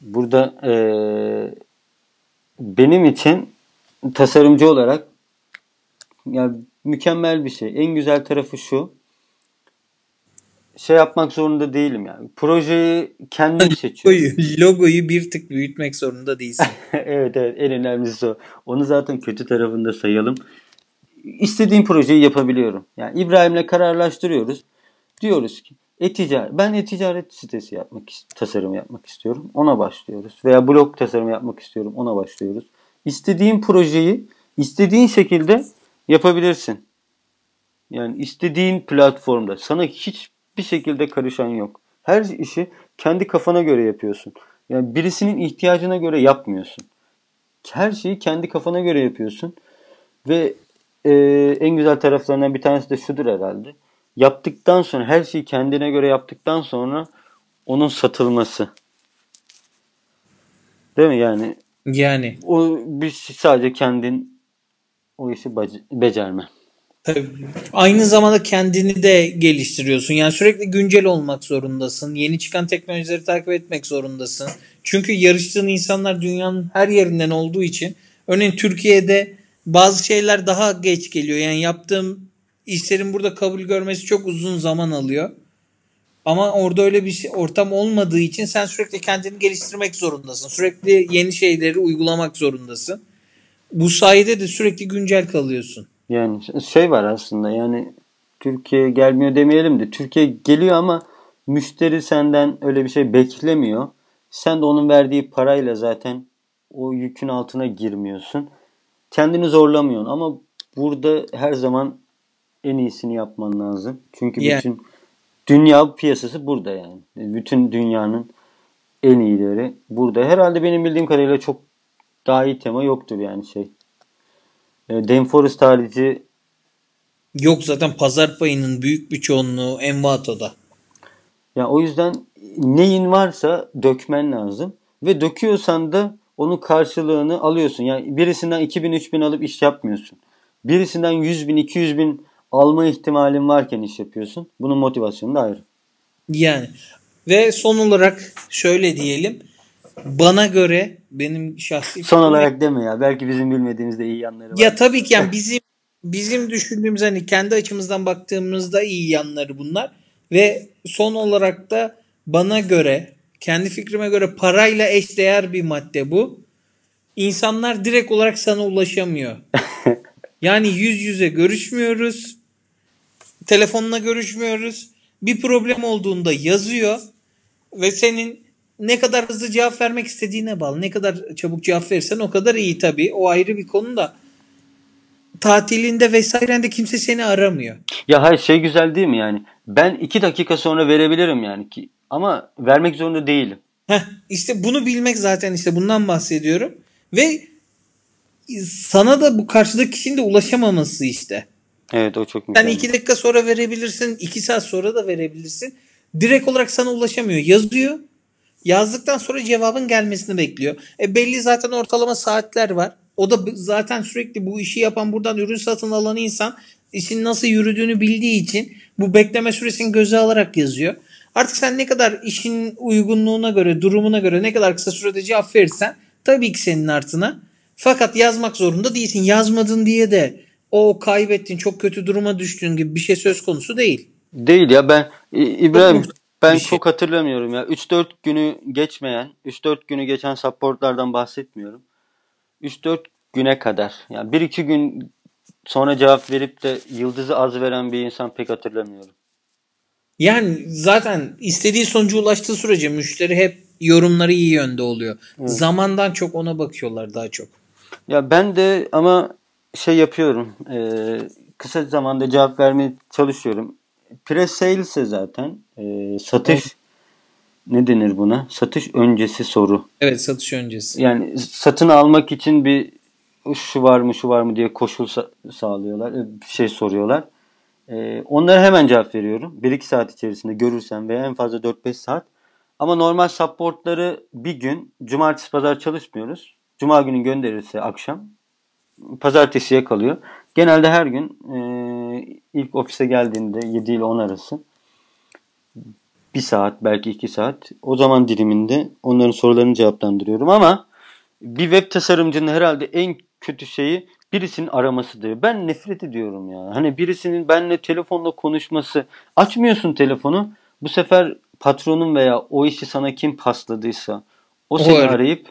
Burada e, benim için tasarımcı olarak yani mükemmel bir şey. En güzel tarafı şu. Şey yapmak zorunda değilim yani. Projeyi kendim seçiyorum. Logoyu, logoyu bir tık büyütmek zorunda değilsin. evet evet en önemlisi o. Onu zaten kötü tarafında sayalım. İstediğim projeyi yapabiliyorum. Yani İbrahim'le kararlaştırıyoruz. Diyoruz ki e-ticaret. Ben e-ticaret sitesi yapmak, tasarım yapmak istiyorum. Ona başlıyoruz. Veya blog tasarım yapmak istiyorum. Ona başlıyoruz. İstediğin projeyi istediğin şekilde yapabilirsin. Yani istediğin platformda. Sana hiçbir şekilde karışan yok. Her işi kendi kafana göre yapıyorsun. Yani birisinin ihtiyacına göre yapmıyorsun. Her şeyi kendi kafana göre yapıyorsun. Ve e, en güzel taraflarından bir tanesi de şudur herhalde. Yaptıktan sonra her şeyi kendine göre yaptıktan sonra onun satılması. Değil mi yani? Yani. O bir sadece kendin o işi becerme. Tabii. Aynı zamanda kendini de geliştiriyorsun. Yani sürekli güncel olmak zorundasın. Yeni çıkan teknolojileri takip etmek zorundasın. Çünkü yarıştığın insanlar dünyanın her yerinden olduğu için örneğin Türkiye'de bazı şeyler daha geç geliyor. Yani yaptığım işlerin burada kabul görmesi çok uzun zaman alıyor. Ama orada öyle bir şey, ortam olmadığı için sen sürekli kendini geliştirmek zorundasın. Sürekli yeni şeyleri uygulamak zorundasın. Bu sayede de sürekli güncel kalıyorsun. Yani şey var aslında yani Türkiye gelmiyor demeyelim de Türkiye geliyor ama müşteri senden öyle bir şey beklemiyor. Sen de onun verdiği parayla zaten o yükün altına girmiyorsun. Kendini zorlamıyorsun ama burada her zaman en iyisini yapman lazım. Çünkü yeah. bütün dünya piyasası burada yani. Bütün dünyanın en iyileri burada. Herhalde benim bildiğim kadarıyla çok daha iyi tema yoktur yani şey. E, Dame Forest harici Yok zaten pazar payının büyük bir çoğunluğu Envato'da. Ya o yüzden neyin varsa dökmen lazım. Ve döküyorsan da onun karşılığını alıyorsun. Yani birisinden 2000 3000 alıp iş yapmıyorsun. Birisinden 100 bin 200 bin alma ihtimalin varken iş yapıyorsun. Bunun motivasyonu da ayrı. Yani ve son olarak şöyle diyelim. Bana göre benim şahsi son olarak deme ya. Belki bizim bilmediğimizde iyi yanları var. Ya tabii ki yani bizim bizim düşündüğümüz hani kendi açımızdan baktığımızda iyi yanları bunlar ve son olarak da bana göre kendi fikrime göre parayla eşdeğer bir madde bu. İnsanlar direkt olarak sana ulaşamıyor. yani yüz yüze görüşmüyoruz. Telefonla görüşmüyoruz. Bir problem olduğunda yazıyor ve senin ne kadar hızlı cevap vermek istediğine bağlı. Ne kadar çabuk cevap verirsen o kadar iyi tabii. O ayrı bir konu da tatilinde vesairende kimse seni aramıyor. Ya hayır şey güzel değil mi yani? Ben iki dakika sonra verebilirim yani ki ama vermek zorunda değilim. Heh, işte bunu bilmek zaten işte bundan bahsediyorum. Ve sana da bu karşıdaki kişinin de ulaşamaması işte. Evet o çok mükemmel. Sen iki dakika sonra verebilirsin. iki saat sonra da verebilirsin. Direkt olarak sana ulaşamıyor. Yazıyor. Yazdıktan sonra cevabın gelmesini bekliyor. E belli zaten ortalama saatler var. O da zaten sürekli bu işi yapan buradan ürün satın alan insan işin nasıl yürüdüğünü bildiği için bu bekleme süresini göze alarak yazıyor. Artık sen ne kadar işin uygunluğuna göre, durumuna göre ne kadar kısa sürede cevap verirsen tabii ki senin artına. Fakat yazmak zorunda değilsin. Yazmadın diye de o kaybettin, çok kötü duruma düştüğün gibi bir şey söz konusu değil. Değil ya ben İbrahim ben şey. çok hatırlamıyorum ya. 3-4 günü geçmeyen, 3-4 günü geçen supportlardan bahsetmiyorum. 3-4 güne kadar. Yani 1-2 gün sonra cevap verip de yıldızı az veren bir insan pek hatırlamıyorum. Yani zaten istediği sonuca ulaştığı sürece müşteri hep yorumları iyi yönde oluyor. Evet. Zamandan çok ona bakıyorlar daha çok. Ya ben de ama şey yapıyorum. E, kısa zamanda cevap vermeye çalışıyorum. Pre-sale ise zaten e, satış evet. ne denir buna? Satış öncesi soru. Evet satış öncesi. Yani satın almak için bir şu var mı şu var mı diye koşul sa- sağlıyorlar. E, bir şey soruyorlar. E, onlara hemen cevap veriyorum. 1-2 saat içerisinde görürsem veya en fazla 4-5 saat. Ama normal supportları bir gün cumartesi pazar çalışmıyoruz. Cuma günü gönderirse akşam pazartesiye kalıyor. Genelde her gün e, ilk ofise geldiğinde 7 ile 10 arası bir saat belki iki saat o zaman diliminde onların sorularını cevaplandırıyorum ama bir web tasarımcının herhalde en kötü şeyi birisinin aramasıdır. Ben nefret ediyorum ya. Hani birisinin benle telefonla konuşması. Açmıyorsun telefonu. Bu sefer patronun veya o işi sana kim pasladıysa o seni o arayıp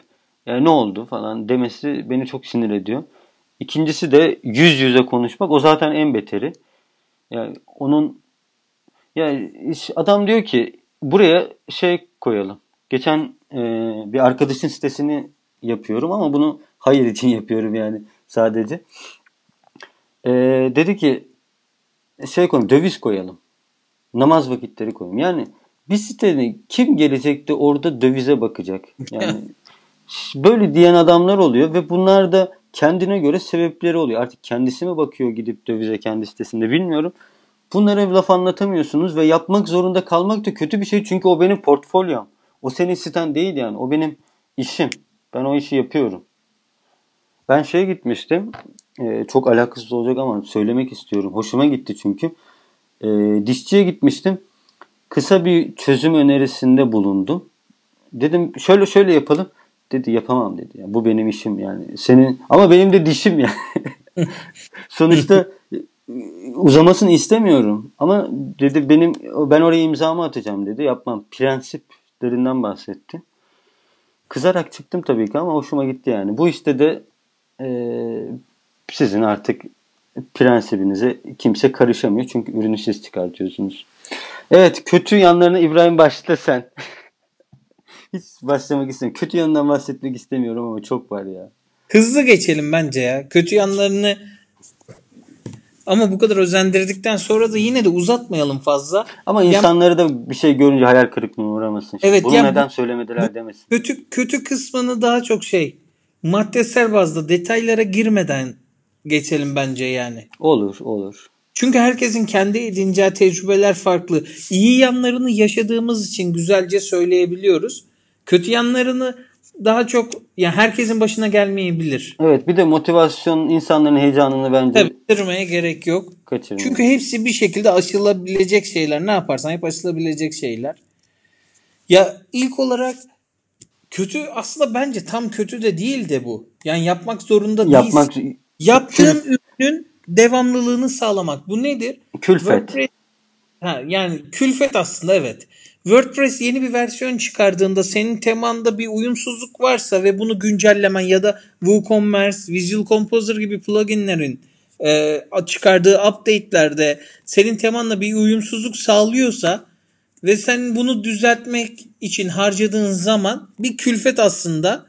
ya ne oldu falan demesi beni çok sinir ediyor. İkincisi de yüz yüze konuşmak. O zaten en beteri. Yani onun ya adam diyor ki buraya şey koyalım. Geçen e, bir arkadaşın sitesini yapıyorum ama bunu hayır için yapıyorum yani sadece. E, dedi ki şey koyalım döviz koyalım. Namaz vakitleri koyalım. Yani bir sitenin kim gelecekti orada dövize bakacak. Yani böyle diyen adamlar oluyor ve bunlar da kendine göre sebepleri oluyor. Artık kendisi mi bakıyor gidip dövize kendi sitesinde bilmiyorum. Bunlara laf anlatamıyorsunuz ve yapmak zorunda kalmak da kötü bir şey. Çünkü o benim portfolyom. O senin siten değil yani. O benim işim. Ben o işi yapıyorum. Ben şeye gitmiştim. Ee, çok alakasız olacak ama söylemek istiyorum. Hoşuma gitti çünkü. Ee, dişçiye gitmiştim. Kısa bir çözüm önerisinde bulundum. Dedim şöyle şöyle yapalım. Dedi yapamam dedi. Yani bu benim işim yani. Senin ama benim de dişim yani. Sonuçta uzamasını istemiyorum. Ama dedi benim ben oraya imzamı atacağım dedi. Yapmam. Prensiplerinden bahsetti. Kızarak çıktım tabii ki ama hoşuma gitti yani. Bu işte de e, sizin artık prensibinize kimse karışamıyor. Çünkü ürünü siz çıkartıyorsunuz. Evet kötü yanlarını İbrahim başla sen. Hiç başlamak istemiyorum. Kötü yanından bahsetmek istemiyorum ama çok var ya. Hızlı geçelim bence ya. Kötü yanlarını ama bu kadar özendirdikten sonra da yine de uzatmayalım fazla. Ama insanları da bir şey görünce hayal kırıklığına uğramasın. Evet, Bunu yani neden söylemediler demesin. Kötü kötü kısmını daha çok şey maddesel bazda detaylara girmeden geçelim bence yani. Olur olur. Çünkü herkesin kendi edineceği tecrübeler farklı. İyi yanlarını yaşadığımız için güzelce söyleyebiliyoruz. Kötü yanlarını daha çok yani herkesin başına gelmeyebilir. Evet bir de motivasyon insanların heyecanını bence Tabii kaçırmaya gerek yok. Kaçırmaya. Çünkü hepsi bir şekilde aşılabilecek şeyler. Ne yaparsan hep aşılabilecek şeyler. Ya ilk olarak kötü aslında bence tam kötü de değil de bu. Yani yapmak zorunda Yapmak, değilsin. Yaptığın ürünün devamlılığını sağlamak. Bu nedir? Külfet. WordPress, ha, yani külfet aslında evet. WordPress yeni bir versiyon çıkardığında senin temanda bir uyumsuzluk varsa ve bunu güncellemen ya da WooCommerce, Visual Composer gibi pluginlerin e, çıkardığı update'lerde senin temanla bir uyumsuzluk sağlıyorsa ve sen bunu düzeltmek için harcadığın zaman bir külfet aslında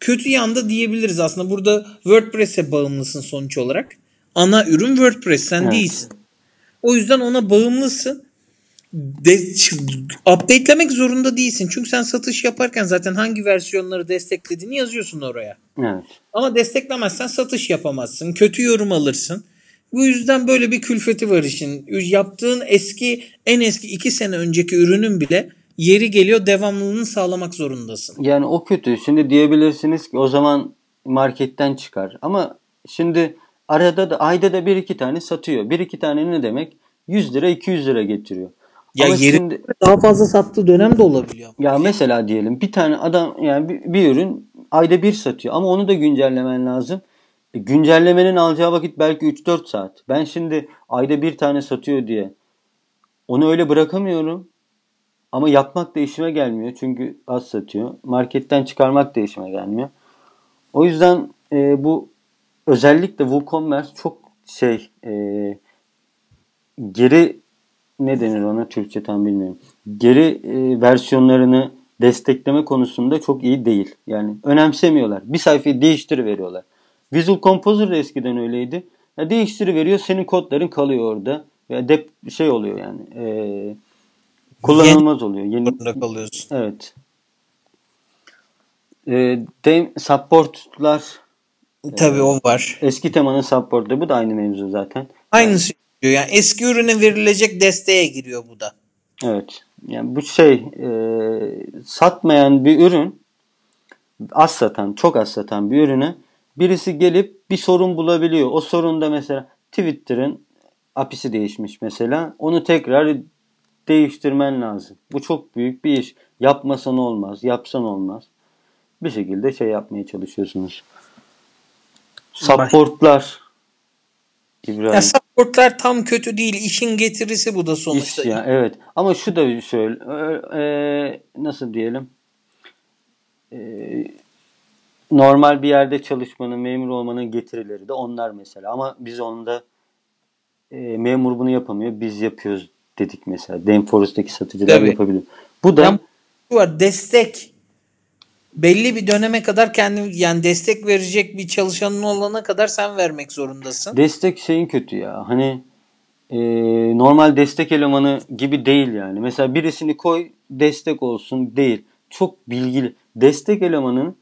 kötü yanda diyebiliriz aslında. Burada WordPress'e bağımlısın sonuç olarak. Ana ürün WordPress sen evet. değilsin. O yüzden ona bağımlısın de, updatelemek zorunda değilsin. Çünkü sen satış yaparken zaten hangi versiyonları desteklediğini yazıyorsun oraya. Evet. Ama desteklemezsen satış yapamazsın. Kötü yorum alırsın. Bu yüzden böyle bir külfeti var işin. Yaptığın eski en eski iki sene önceki ürünün bile yeri geliyor devamlılığını sağlamak zorundasın. Yani o kötü. Şimdi diyebilirsiniz ki o zaman marketten çıkar. Ama şimdi arada da ayda da bir iki tane satıyor. Bir iki tane ne demek? 100 lira 200 lira getiriyor. Ya Ama yeri şimdi, daha fazla sattığı dönem de olabiliyor. Ya mesela diyelim bir tane adam yani bir, bir ürün ayda bir satıyor ama onu da güncellemen lazım. Güncellemenin alacağı vakit belki 3-4 saat. Ben şimdi ayda bir tane satıyor diye onu öyle bırakamıyorum. Ama yapmak da işime gelmiyor. Çünkü az satıyor. Marketten çıkarmak da işime gelmiyor. O yüzden e, bu özellikle WooCommerce çok şey e, geri ne denir ona Türkçe tam bilmiyorum. Geri e, versiyonlarını destekleme konusunda çok iyi değil. Yani önemsemiyorlar. Bir sayfayı değiştiriveriyorlar. Visual Composer da eskiden öyleydi. Ya değiştiriveriyor senin kodların kalıyor orada. Ya dep şey oluyor yani. E, kullanılmaz oluyor. Yeni kalıyorsun. Evet. E, de, supportlar Tabii o var. Eski temanın support'ı bu da aynı mevzu zaten. Aynısı yani eski ürüne verilecek desteğe giriyor bu da. Evet. Yani bu şey e, satmayan bir ürün az satan, çok az satan bir ürüne birisi gelip bir sorun bulabiliyor. O sorunda mesela Twitter'ın apisi değişmiş mesela. Onu tekrar değiştirmen lazım. Bu çok büyük bir iş. Yapmasan olmaz, yapsan olmaz. Bir şekilde şey yapmaya çalışıyorsunuz. Supportlar. İbrahim. Ya supportlar tam kötü değil. İşin getirisi bu da sonuçta. İş ya, evet. Ama şu da şöyle. E, nasıl diyelim? E, normal bir yerde çalışmanın, memur olmanın getirileri de onlar mesela. Ama biz onda e, memur bunu yapamıyor. Biz yapıyoruz dedik mesela. Denforest'taki satıcılar Tabii. yapabiliyor. Bu da yani, var destek belli bir döneme kadar kendi yani destek verecek bir çalışanın olana kadar sen vermek zorundasın. Destek şeyin kötü ya. Hani e, normal destek elemanı gibi değil yani. Mesela birisini koy destek olsun değil. Çok bilgili. Destek elemanın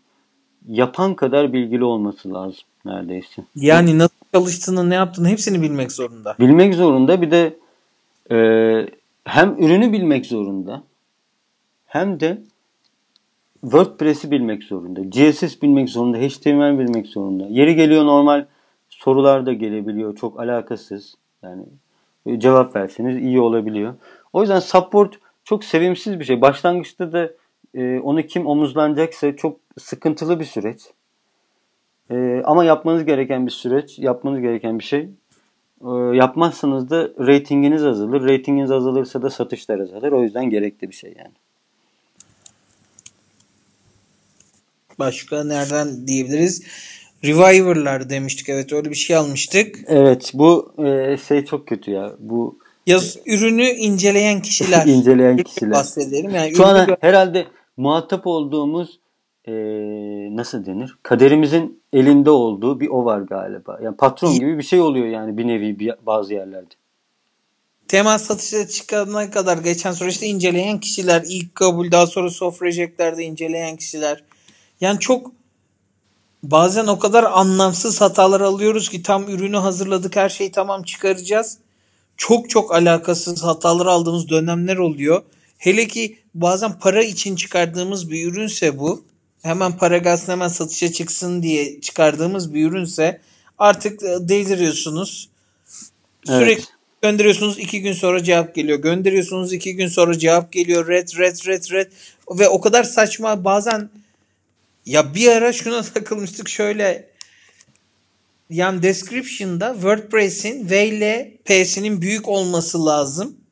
yapan kadar bilgili olması lazım neredeyse. Yani nasıl çalıştığını, ne yaptığını hepsini bilmek zorunda. Bilmek zorunda. Bir de e, hem ürünü bilmek zorunda hem de WordPress'i bilmek zorunda. CSS bilmek zorunda. HTML bilmek zorunda. Yeri geliyor normal sorular da gelebiliyor. Çok alakasız. Yani cevap verseniz iyi olabiliyor. O yüzden support çok sevimsiz bir şey. Başlangıçta da e, onu kim omuzlanacaksa çok sıkıntılı bir süreç. E, ama yapmanız gereken bir süreç, yapmanız gereken bir şey. E, yapmazsanız da ratinginiz azalır. Ratinginiz azalırsa da satışlar azalır. O yüzden gerekli bir şey yani. Başka nereden diyebiliriz? Reviver'lar demiştik. Evet öyle bir şey almıştık. Evet bu e, şey çok kötü ya. Bu Yaz ürünü inceleyen kişiler. inceleyen kişiler. Bahsedelim. Yani Şu an herhalde muhatap olduğumuz e, nasıl denir? Kaderimizin elinde olduğu bir o var galiba. Yani patron gibi bir şey oluyor yani bir nevi bir, bazı yerlerde. Temas satışa çıkana kadar geçen süreçte inceleyen kişiler, ilk kabul daha sonra soft reject'lerde inceleyen kişiler. Yani çok bazen o kadar anlamsız hatalar alıyoruz ki tam ürünü hazırladık her şeyi tamam çıkaracağız. Çok çok alakasız hatalar aldığımız dönemler oluyor. Hele ki bazen para için çıkardığımız bir ürünse bu. Hemen para gelsin hemen satışa çıksın diye çıkardığımız bir ürünse artık e, deliriyorsunuz. Sürekli Evet. gönderiyorsunuz iki gün sonra cevap geliyor. Gönderiyorsunuz iki gün sonra cevap geliyor. Red red red red. Ve o kadar saçma bazen ya bir ara şuna takılmıştık şöyle yani description'da WordPress'in V ile P'sinin büyük olması lazım.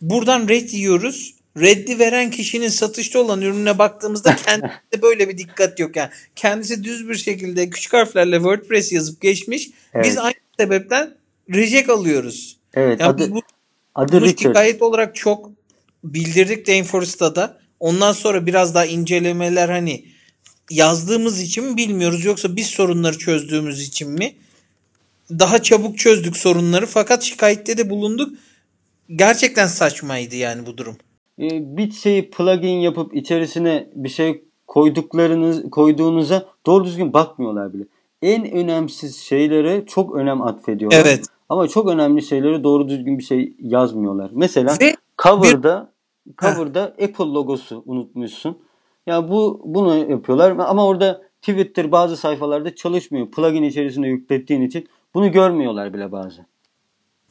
Buradan red yiyoruz. Reddi veren kişinin satışta olan ürüne baktığımızda kendisinde böyle bir dikkat yok. Yani kendisi düz bir şekilde küçük harflerle WordPress yazıp geçmiş. Biz Evet. aynı sebepten reject alıyoruz. Evet. Yani adı, biz bu, adı bunu Richard. şikayet olarak çok bildirdik Rainforest'ta da. Ondan sonra biraz daha incelemeler hani yazdığımız için mi bilmiyoruz yoksa biz sorunları çözdüğümüz için mi? Daha çabuk çözdük sorunları fakat şikayette de bulunduk. Gerçekten saçmaydı yani bu durum. E, bir şeyi plugin yapıp içerisine bir şey koyduklarınız koyduğunuza doğru düzgün bakmıyorlar bile. En önemsiz şeylere çok önem atfediyorlar. Evet. Ama çok önemli şeylere doğru düzgün bir şey yazmıyorlar. Mesela Ve cover'da cover'da Apple logosu unutmuşsun. Ya bu bunu yapıyorlar ama orada Twitter bazı sayfalarda çalışmıyor. Plugin içerisine yüklettiğin için bunu görmüyorlar bile bazen.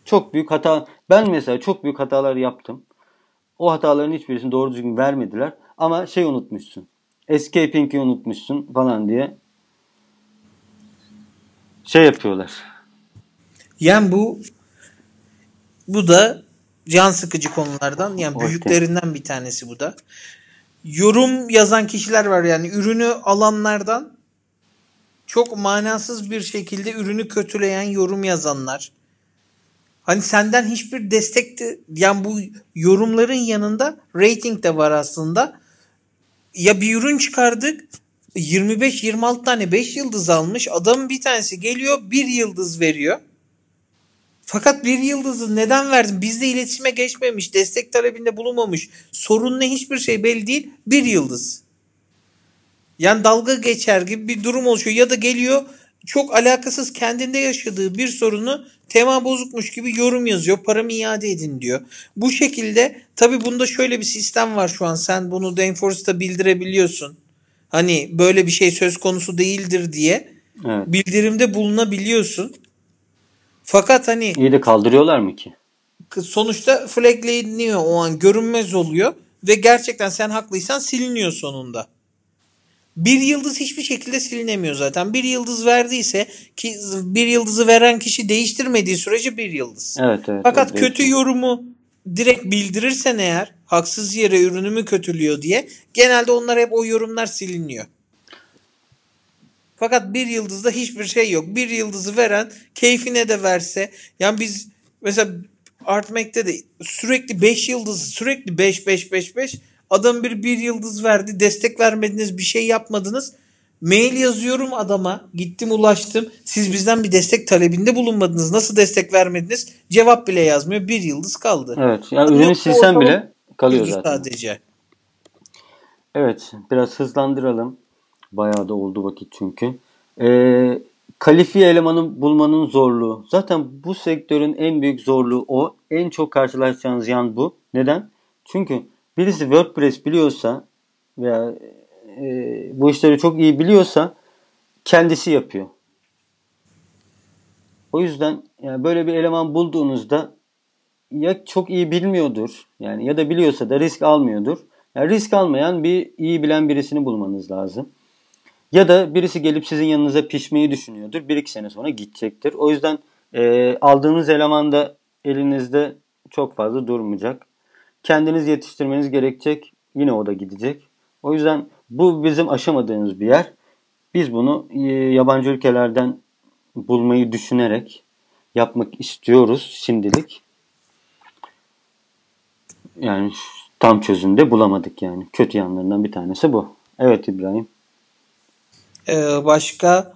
Çok büyük hata. Ben mesela çok büyük hatalar yaptım. O hataların hiçbirisini doğru düzgün vermediler. Ama şey unutmuşsun. Escaping'i unutmuşsun falan diye şey yapıyorlar. yani bu bu da can sıkıcı konulardan yani büyüklerinden bir tanesi bu da. Yorum yazan kişiler var yani ürünü alanlardan çok manasız bir şekilde ürünü kötüleyen yorum yazanlar. Hani senden hiçbir destek de yani bu yorumların yanında rating de var aslında. Ya bir ürün çıkardık 25-26 tane 5 yıldız almış. Adamın bir tanesi geliyor 1 yıldız veriyor. Fakat bir yıldızı neden verdin? Bizle iletişime geçmemiş, destek talebinde bulunmamış. Sorun ne hiçbir şey belli değil. Bir yıldız. Yani dalga geçer gibi bir durum oluşuyor. Ya da geliyor çok alakasız kendinde yaşadığı bir sorunu tema bozukmuş gibi yorum yazıyor. Paramı iade edin diyor. Bu şekilde tabi bunda şöyle bir sistem var şu an. Sen bunu Danforce'da bildirebiliyorsun. Hani böyle bir şey söz konusu değildir diye Evet. bildirimde bulunabiliyorsun. Fakat hani İyi de kaldırıyorlar mı ki? sonuçta flagleniyor o an görünmez oluyor ve gerçekten sen haklıysan siliniyor sonunda. Bir yıldız hiçbir şekilde silinemiyor zaten. Bir yıldız verdiyse ki bir yıldızı veren kişi değiştirmediği sürece bir yıldız. Evet evet. Fakat evet, kötü yorumu direkt bildirirsen eğer haksız yere ürünümü kötülüyor diye genelde onlar hep o yorumlar siliniyor. Fakat bir yıldızda hiçbir şey yok. Bir yıldızı veren keyfine de verse yani biz mesela Artmac'te de sürekli 5 yıldız sürekli 5 5 5 5 adam bir bir yıldız verdi destek vermediniz bir şey yapmadınız. Mail yazıyorum adama gittim ulaştım siz bizden bir destek talebinde bulunmadınız nasıl destek vermediniz cevap bile yazmıyor bir yıldız kaldı. Evet. Ya ürünü silsen bile kalıyor zaten. sadece. Evet. Biraz hızlandıralım. Bayağı da oldu vakit çünkü. Ee, kalifiye elemanı bulmanın zorluğu. Zaten bu sektörün en büyük zorluğu o. En çok karşılaşacağınız yan bu. Neden? Çünkü birisi WordPress biliyorsa veya e, bu işleri çok iyi biliyorsa kendisi yapıyor. O yüzden yani böyle bir eleman bulduğunuzda ya çok iyi bilmiyordur yani ya da biliyorsa da risk almıyordur. Yani risk almayan bir iyi bilen birisini bulmanız lazım. Ya da birisi gelip sizin yanınıza pişmeyi düşünüyordur. Bir iki sene sonra gidecektir. O yüzden e, aldığınız eleman da elinizde çok fazla durmayacak. Kendiniz yetiştirmeniz gerekecek. Yine o da gidecek. O yüzden bu bizim aşamadığımız bir yer. Biz bunu e, yabancı ülkelerden bulmayı düşünerek yapmak istiyoruz şimdilik. Yani tam çözümde bulamadık yani. Kötü yanlarından bir tanesi bu. Evet İbrahim. Ee, başka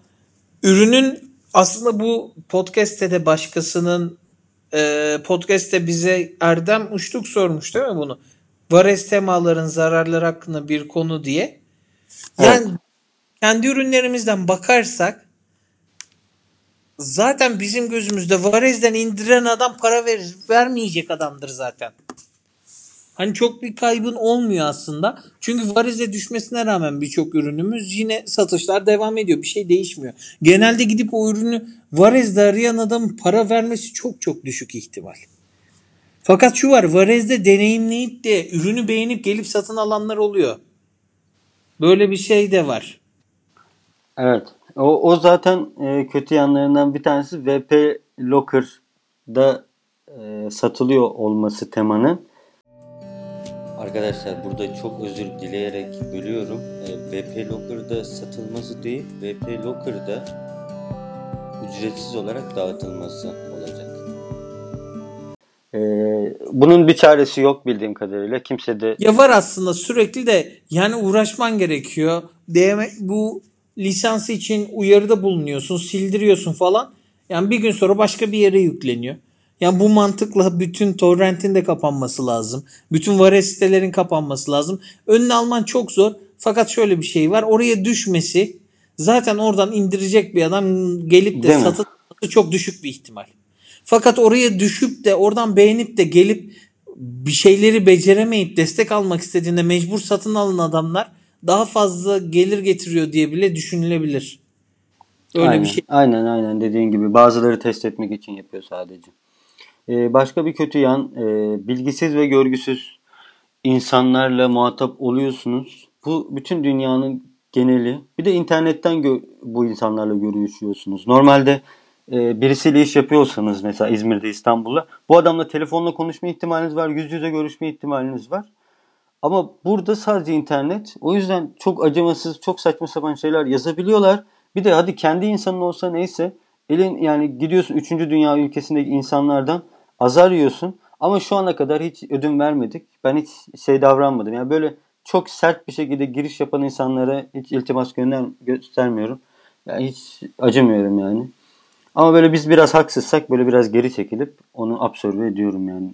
ürünün aslında bu podcast'te de başkasının e, podcast'te bize Erdem Uçtuk sormuş değil mi bunu? Vares temaların zararları hakkında bir konu diye. Yani evet. kendi ürünlerimizden bakarsak zaten bizim gözümüzde Vares'den indiren adam para ver, vermeyecek adamdır zaten. Hani çok bir kaybın olmuyor aslında. Çünkü varize düşmesine rağmen birçok ürünümüz yine satışlar devam ediyor. Bir şey değişmiyor. Genelde gidip o ürünü varizde arayan adamın para vermesi çok çok düşük ihtimal. Fakat şu var varezde deneyimleyip de ürünü beğenip gelip satın alanlar oluyor. Böyle bir şey de var. Evet. O, o zaten e, kötü yanlarından bir tanesi VP Locker'da e, satılıyor olması temanın. Arkadaşlar burada çok özür dileyerek bölüyorum. E, VP Locker'da satılması değil, VP Locker'da ücretsiz olarak dağıtılması olacak. Ee, bunun bir çaresi yok bildiğim kadarıyla. Kimse de... Ya var aslında sürekli de yani uğraşman gerekiyor. DM, bu lisansı için uyarıda bulunuyorsun, sildiriyorsun falan. Yani bir gün sonra başka bir yere yükleniyor. Yani bu mantıkla bütün torrentin de kapanması lazım. Bütün vares sitelerin kapanması lazım. Önüne alman çok zor. Fakat şöyle bir şey var. Oraya düşmesi zaten oradan indirecek bir adam gelip de satın çok düşük bir ihtimal. Fakat oraya düşüp de oradan beğenip de gelip bir şeyleri beceremeyip destek almak istediğinde mecbur satın alan adamlar daha fazla gelir getiriyor diye bile düşünülebilir. Öyle aynen, bir şey. Aynen aynen dediğin gibi bazıları test etmek için yapıyor sadece. Ee, başka bir kötü yan e, bilgisiz ve görgüsüz insanlarla muhatap oluyorsunuz. Bu bütün dünyanın geneli. Bir de internetten bu insanlarla görüşüyorsunuz. Normalde e, birisiyle iş yapıyorsanız mesela İzmir'de İstanbul'da bu adamla telefonla konuşma ihtimaliniz var. Yüz yüze görüşme ihtimaliniz var. Ama burada sadece internet. O yüzden çok acımasız, çok saçma sapan şeyler yazabiliyorlar. Bir de hadi kendi insanın olsa neyse elin yani gidiyorsun 3. dünya ülkesindeki insanlardan azar yiyorsun. Ama şu ana kadar hiç ödün vermedik. Ben hiç şey davranmadım. Yani böyle çok sert bir şekilde giriş yapan insanlara hiç iltimas gönder göstermiyorum. Yani hiç acımıyorum yani. Ama böyle biz biraz haksızsak böyle biraz geri çekilip onu absorbe ediyorum yani.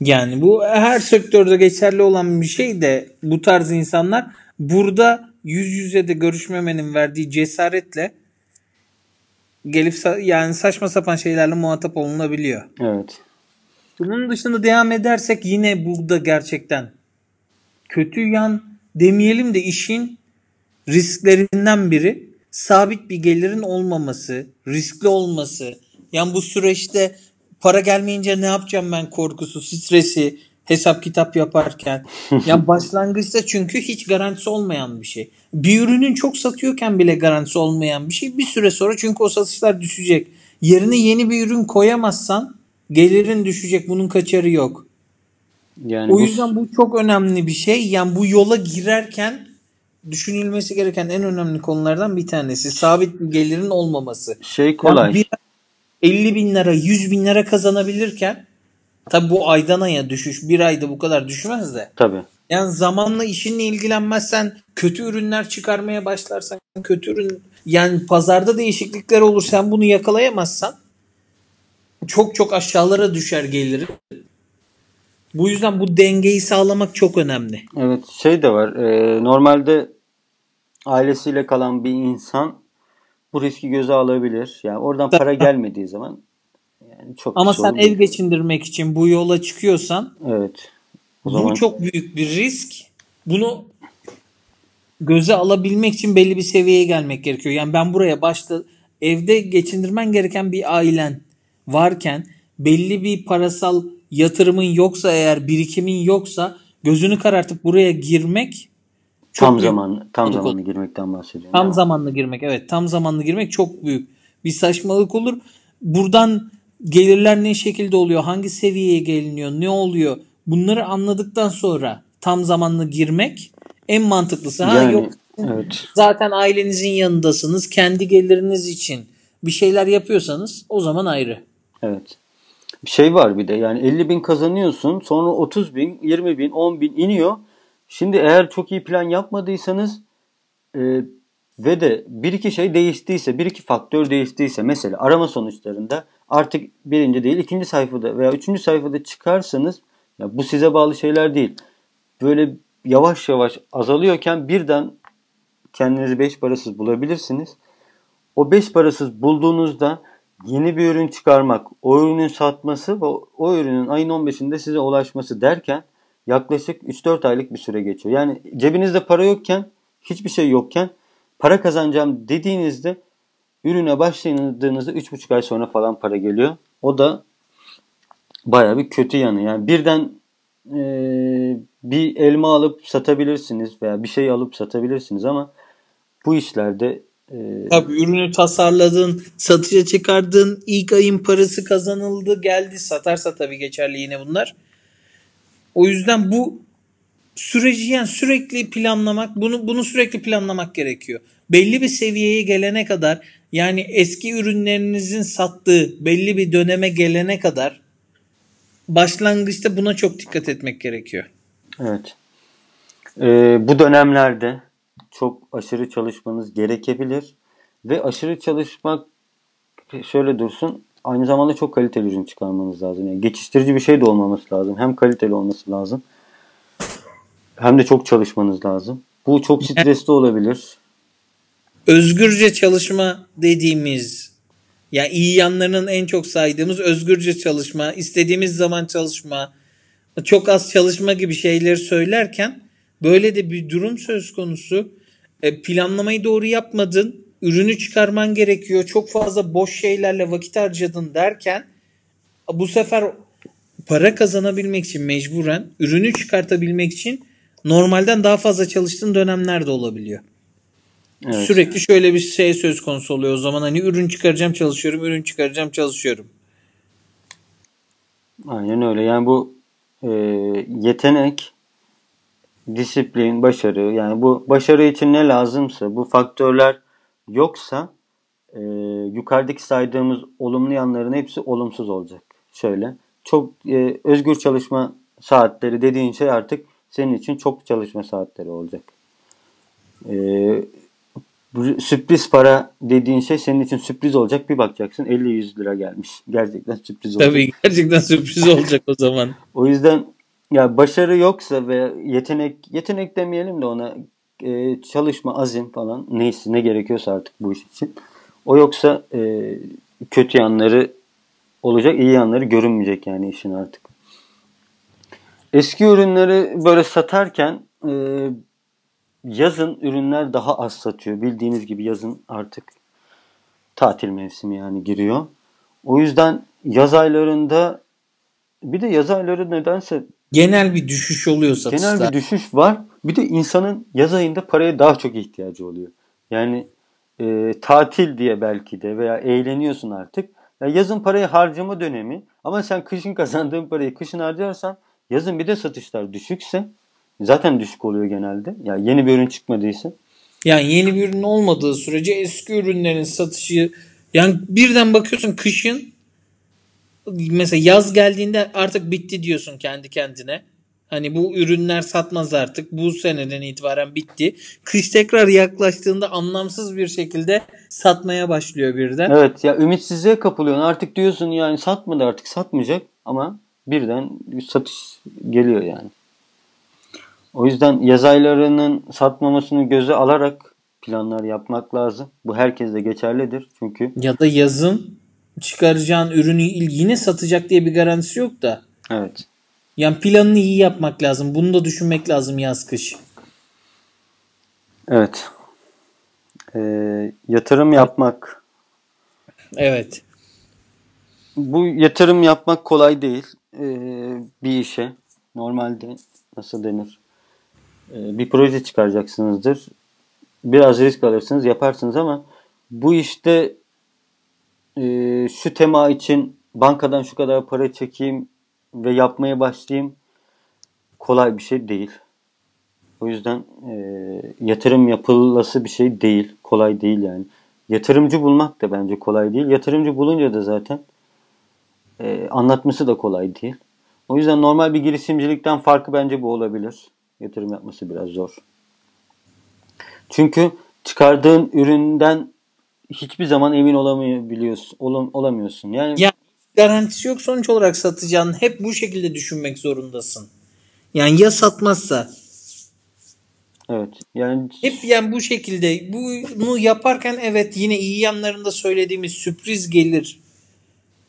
Yani bu her sektörde geçerli olan bir şey de bu tarz insanlar burada yüz yüze de görüşmemenin verdiği cesaretle gelip yani saçma sapan şeylerle muhatap olunabiliyor. Evet. Bunun dışında devam edersek yine burada gerçekten kötü yan demeyelim de işin risklerinden biri sabit bir gelirin olmaması, riskli olması. Yani bu süreçte para gelmeyince ne yapacağım ben korkusu, stresi, hesap kitap yaparken. yani başlangıçta çünkü hiç garantisi olmayan bir şey. Bir ürünün çok satıyorken bile garantisi olmayan bir şey. Bir süre sonra çünkü o satışlar düşecek. Yerine yeni bir ürün koyamazsan gelirin düşecek. Bunun kaçarı yok. Yani o yüzden bu... bu çok önemli bir şey. Yani bu yola girerken düşünülmesi gereken en önemli konulardan bir tanesi. Sabit bir gelirin olmaması. Şey kolay. Yani bir 50 bin lira 100 bin lira kazanabilirken tabi bu aydan aya düşüş bir ayda bu kadar düşmez de. Tabi. Yani zamanla işinle ilgilenmezsen kötü ürünler çıkarmaya başlarsan kötü ürün yani pazarda değişiklikler olur sen bunu yakalayamazsan çok çok aşağılara düşer gelir. Bu yüzden bu dengeyi sağlamak çok önemli. Evet şey de var. E, normalde ailesiyle kalan bir insan bu riski göze alabilir. Yani oradan para gelmediği zaman çok Ama sen ev geçindirmek için bu yola çıkıyorsan Evet. O bu zaman çok büyük bir risk. Bunu göze alabilmek için belli bir seviyeye gelmek gerekiyor. Yani ben buraya başta evde geçindirmen gereken bir ailen varken belli bir parasal yatırımın yoksa eğer birikimin yoksa gözünü karartıp buraya girmek çok tam büyük zaman tam saçmalık zamanlı olur. girmekten bahsediyorum. Tam Evet. zamanlı girmek evet tam zamanlı girmek çok büyük bir saçmalık olur. Buradan gelirler ne şekilde oluyor? Hangi seviyeye geliniyor? Ne oluyor? Bunları anladıktan sonra tam zamanlı girmek en mantıklısı. Ha Yani, yok evet. zaten ailenizin yanındasınız. Kendi geliriniz için bir şeyler yapıyorsanız o zaman ayrı. Evet. Bir şey var bir de yani 50 bin kazanıyorsun sonra 30 bin, 20 bin, 10 bin iniyor. Şimdi eğer çok iyi plan yapmadıysanız e, ve de bir iki şey değiştiyse, bir iki faktör değiştiyse mesela arama sonuçlarında artık birinci değil ikinci sayfada veya üçüncü sayfada çıkarsanız ya bu size bağlı şeyler değil. Böyle yavaş yavaş azalıyorken birden kendinizi beş parasız bulabilirsiniz. O beş parasız bulduğunuzda yeni bir ürün çıkarmak, o ürünün satması ve o ürünün ayın 15'inde size ulaşması derken yaklaşık 3-4 aylık bir süre geçiyor. Yani cebinizde para yokken, hiçbir şey yokken para kazanacağım dediğinizde ürüne başladığınızda 3,5 ay sonra falan para geliyor. O da baya bir kötü yanı. Yani birden e, bir elma alıp satabilirsiniz veya bir şey alıp satabilirsiniz ama bu işlerde e, Tabii ürünü tasarladın, satışa çıkardın, ilk ayın parası kazanıldı, geldi. Satarsa tabii geçerli yine bunlar. O yüzden bu süreci yani sürekli planlamak, bunu bunu sürekli planlamak gerekiyor. Belli bir seviyeye gelene kadar yani eski ürünlerinizin sattığı belli bir döneme gelene kadar başlangıçta buna çok dikkat etmek gerekiyor. Evet. Ee, bu dönemlerde çok aşırı çalışmanız gerekebilir ve aşırı çalışmak şöyle dursun aynı zamanda çok kaliteli ürün çıkarmanız lazım. Yani geçiştirici bir şey de olmaması lazım. Hem kaliteli olması lazım hem de çok çalışmanız lazım. Bu çok stresli olabilir. Özgürce çalışma dediğimiz ya iyi yanlarının en çok saydığımız özgürce çalışma, istediğimiz zaman çalışma, çok az çalışma gibi şeyleri söylerken böyle de bir durum söz konusu. E, planlamayı doğru yapmadın, ürünü çıkarman gerekiyor, çok fazla boş şeylerle vakit harcadın derken bu sefer para kazanabilmek için mecburen ürünü çıkartabilmek için normalden daha fazla çalıştığın dönemler de olabiliyor. Evet. Sürekli şöyle bir şey söz konusu oluyor o zaman hani ürün çıkaracağım çalışıyorum, ürün çıkaracağım çalışıyorum. Aynen öyle. Yani bu e, yetenek, disiplin, başarı yani bu başarı için ne lazımsa bu faktörler yoksa e, yukarıdaki saydığımız olumlu yanların hepsi olumsuz olacak. Şöyle çok e, özgür çalışma saatleri dediğin şey artık senin için çok çalışma saatleri olacak. E, bu sürpriz para dediğin şey senin için sürpriz olacak. Bir bakacaksın 50-100 lira gelmiş. Gerçekten sürpriz olacak. Tabii gerçekten sürpriz olacak o zaman. O yüzden ya başarı yoksa ve yetenek yetenek demeyelim de ona e, çalışma, azim falan neyse ne gerekiyorsa artık bu iş için. O yoksa e, kötü yanları olacak, iyi yanları görünmeyecek yani işin artık. Eski ürünleri böyle satarken e, yazın ürünler daha az satıyor. Bildiğiniz gibi yazın artık tatil mevsimi yani giriyor. O yüzden yaz aylarında bir de yaz ayları nedense Genel bir düşüş oluyor satışta. genel bir düşüş var. Bir de insanın yaz ayında paraya daha çok ihtiyacı oluyor. Yani e, tatil diye belki de veya eğleniyorsun artık. Ya yazın parayı harcama dönemi ama sen kışın kazandığın parayı kışın harcarsan yazın bir de satışlar düşükse zaten düşük oluyor genelde. Ya yeni bir ürün çıkmadıysa. Yani yeni bir ürün olmadığı sürece eski ürünlerin satışı yani birden bakıyorsun kışın mesela yaz geldiğinde artık bitti diyorsun kendi kendine. Hani bu ürünler satmaz artık. Bu seneden itibaren bitti. Kış tekrar yaklaştığında anlamsız bir şekilde satmaya başlıyor birden. Evet ya ümitsizliğe kapılıyorsun. Artık diyorsun yani satmadı artık satmayacak ama birden bir satış geliyor yani. O yüzden yaz aylarının satmamasını göze alarak planlar yapmak lazım. Bu herkeste geçerlidir çünkü. Ya da yazın çıkaracağın ürünü yine satacak diye bir garantisi yok da. Evet. Yani planını iyi yapmak lazım. Bunu da düşünmek lazım yaz kış. Evet. Ee, yatırım yapmak. Evet. Bu yatırım yapmak kolay değil. Ee, bir işe. Normalde nasıl denir? Ee, bir proje çıkaracaksınızdır. Biraz risk alırsınız, yaparsınız ama bu işte e, şu tema için bankadan şu kadar para çekeyim ve yapmaya başlayayım kolay bir şey değil. O yüzden e, yatırım yapılası bir şey değil. Kolay değil yani. Yatırımcı bulmak da bence kolay değil. Yatırımcı bulunca da zaten e, anlatması da kolay değil. O yüzden normal bir girişimcilikten farkı bence bu olabilir. Yatırım yapması biraz zor. Çünkü çıkardığın üründen hiçbir zaman emin olamıyorsun, olam, olamıyorsun. Yani ya garantisi yok sonuç olarak satacağın hep bu şekilde düşünmek zorundasın. Yani ya satmazsa Evet. Yani hep yani bu şekilde bunu yaparken evet yine iyi yanlarında söylediğimiz sürpriz gelir.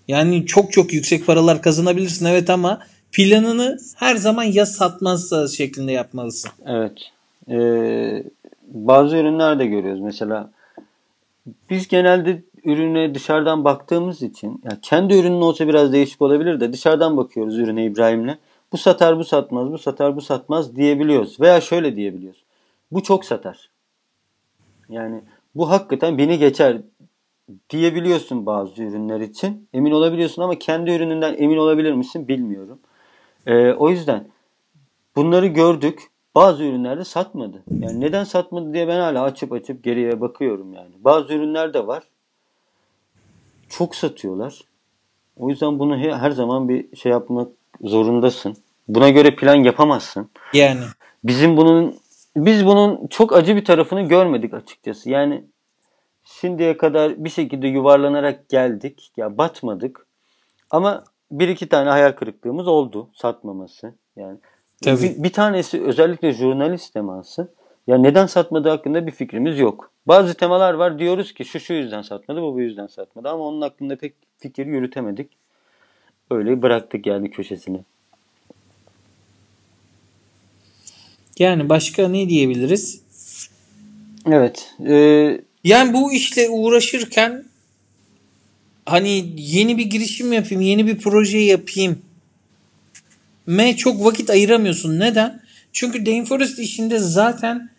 Yani çok çok yüksek paralar kazanabilirsin evet ama planını her zaman ya satmazsa şeklinde yapmalısın. Evet. Ee, bazı ürünler de görüyoruz. Mesela biz genelde ürüne dışarıdan baktığımız için yani kendi ürünün olsa biraz değişik olabilir de dışarıdan bakıyoruz ürüne İbrahim'le. Bu satar bu satmaz bu satar bu satmaz diyebiliyoruz. Veya şöyle diyebiliyoruz. Bu çok satar. Yani bu hakikaten beni geçer diyebiliyorsun bazı ürünler için. Emin olabiliyorsun ama kendi ürününden emin olabilir misin bilmiyorum. Ee, o yüzden bunları gördük. Bazı ürünlerde satmadı. Yani neden satmadı diye ben hala açıp açıp geriye bakıyorum yani. Bazı ürünler de var. Çok satıyorlar. O yüzden bunu her zaman bir şey yapmak zorundasın. Buna göre plan yapamazsın. Yani. Bizim bunun biz bunun çok acı bir tarafını görmedik açıkçası. Yani şimdiye kadar bir şekilde yuvarlanarak geldik. Ya batmadık. Ama bir iki tane hayal kırıklığımız oldu satmaması. Yani Tabii. Bir, bir tanesi özellikle jurnalist teması. Ya neden satmadığı hakkında bir fikrimiz yok. Bazı temalar var diyoruz ki şu şu yüzden satmadı, bu bu yüzden satmadı ama onun hakkında pek fikir yürütemedik. Öyle bıraktık yani köşesini. Yani başka ne diyebiliriz? Evet. E... Yani bu işle uğraşırken hani yeni bir girişim yapayım, yeni bir proje yapayım. Me çok vakit ayıramıyorsun. Neden? Çünkü Dainforest işinde zaten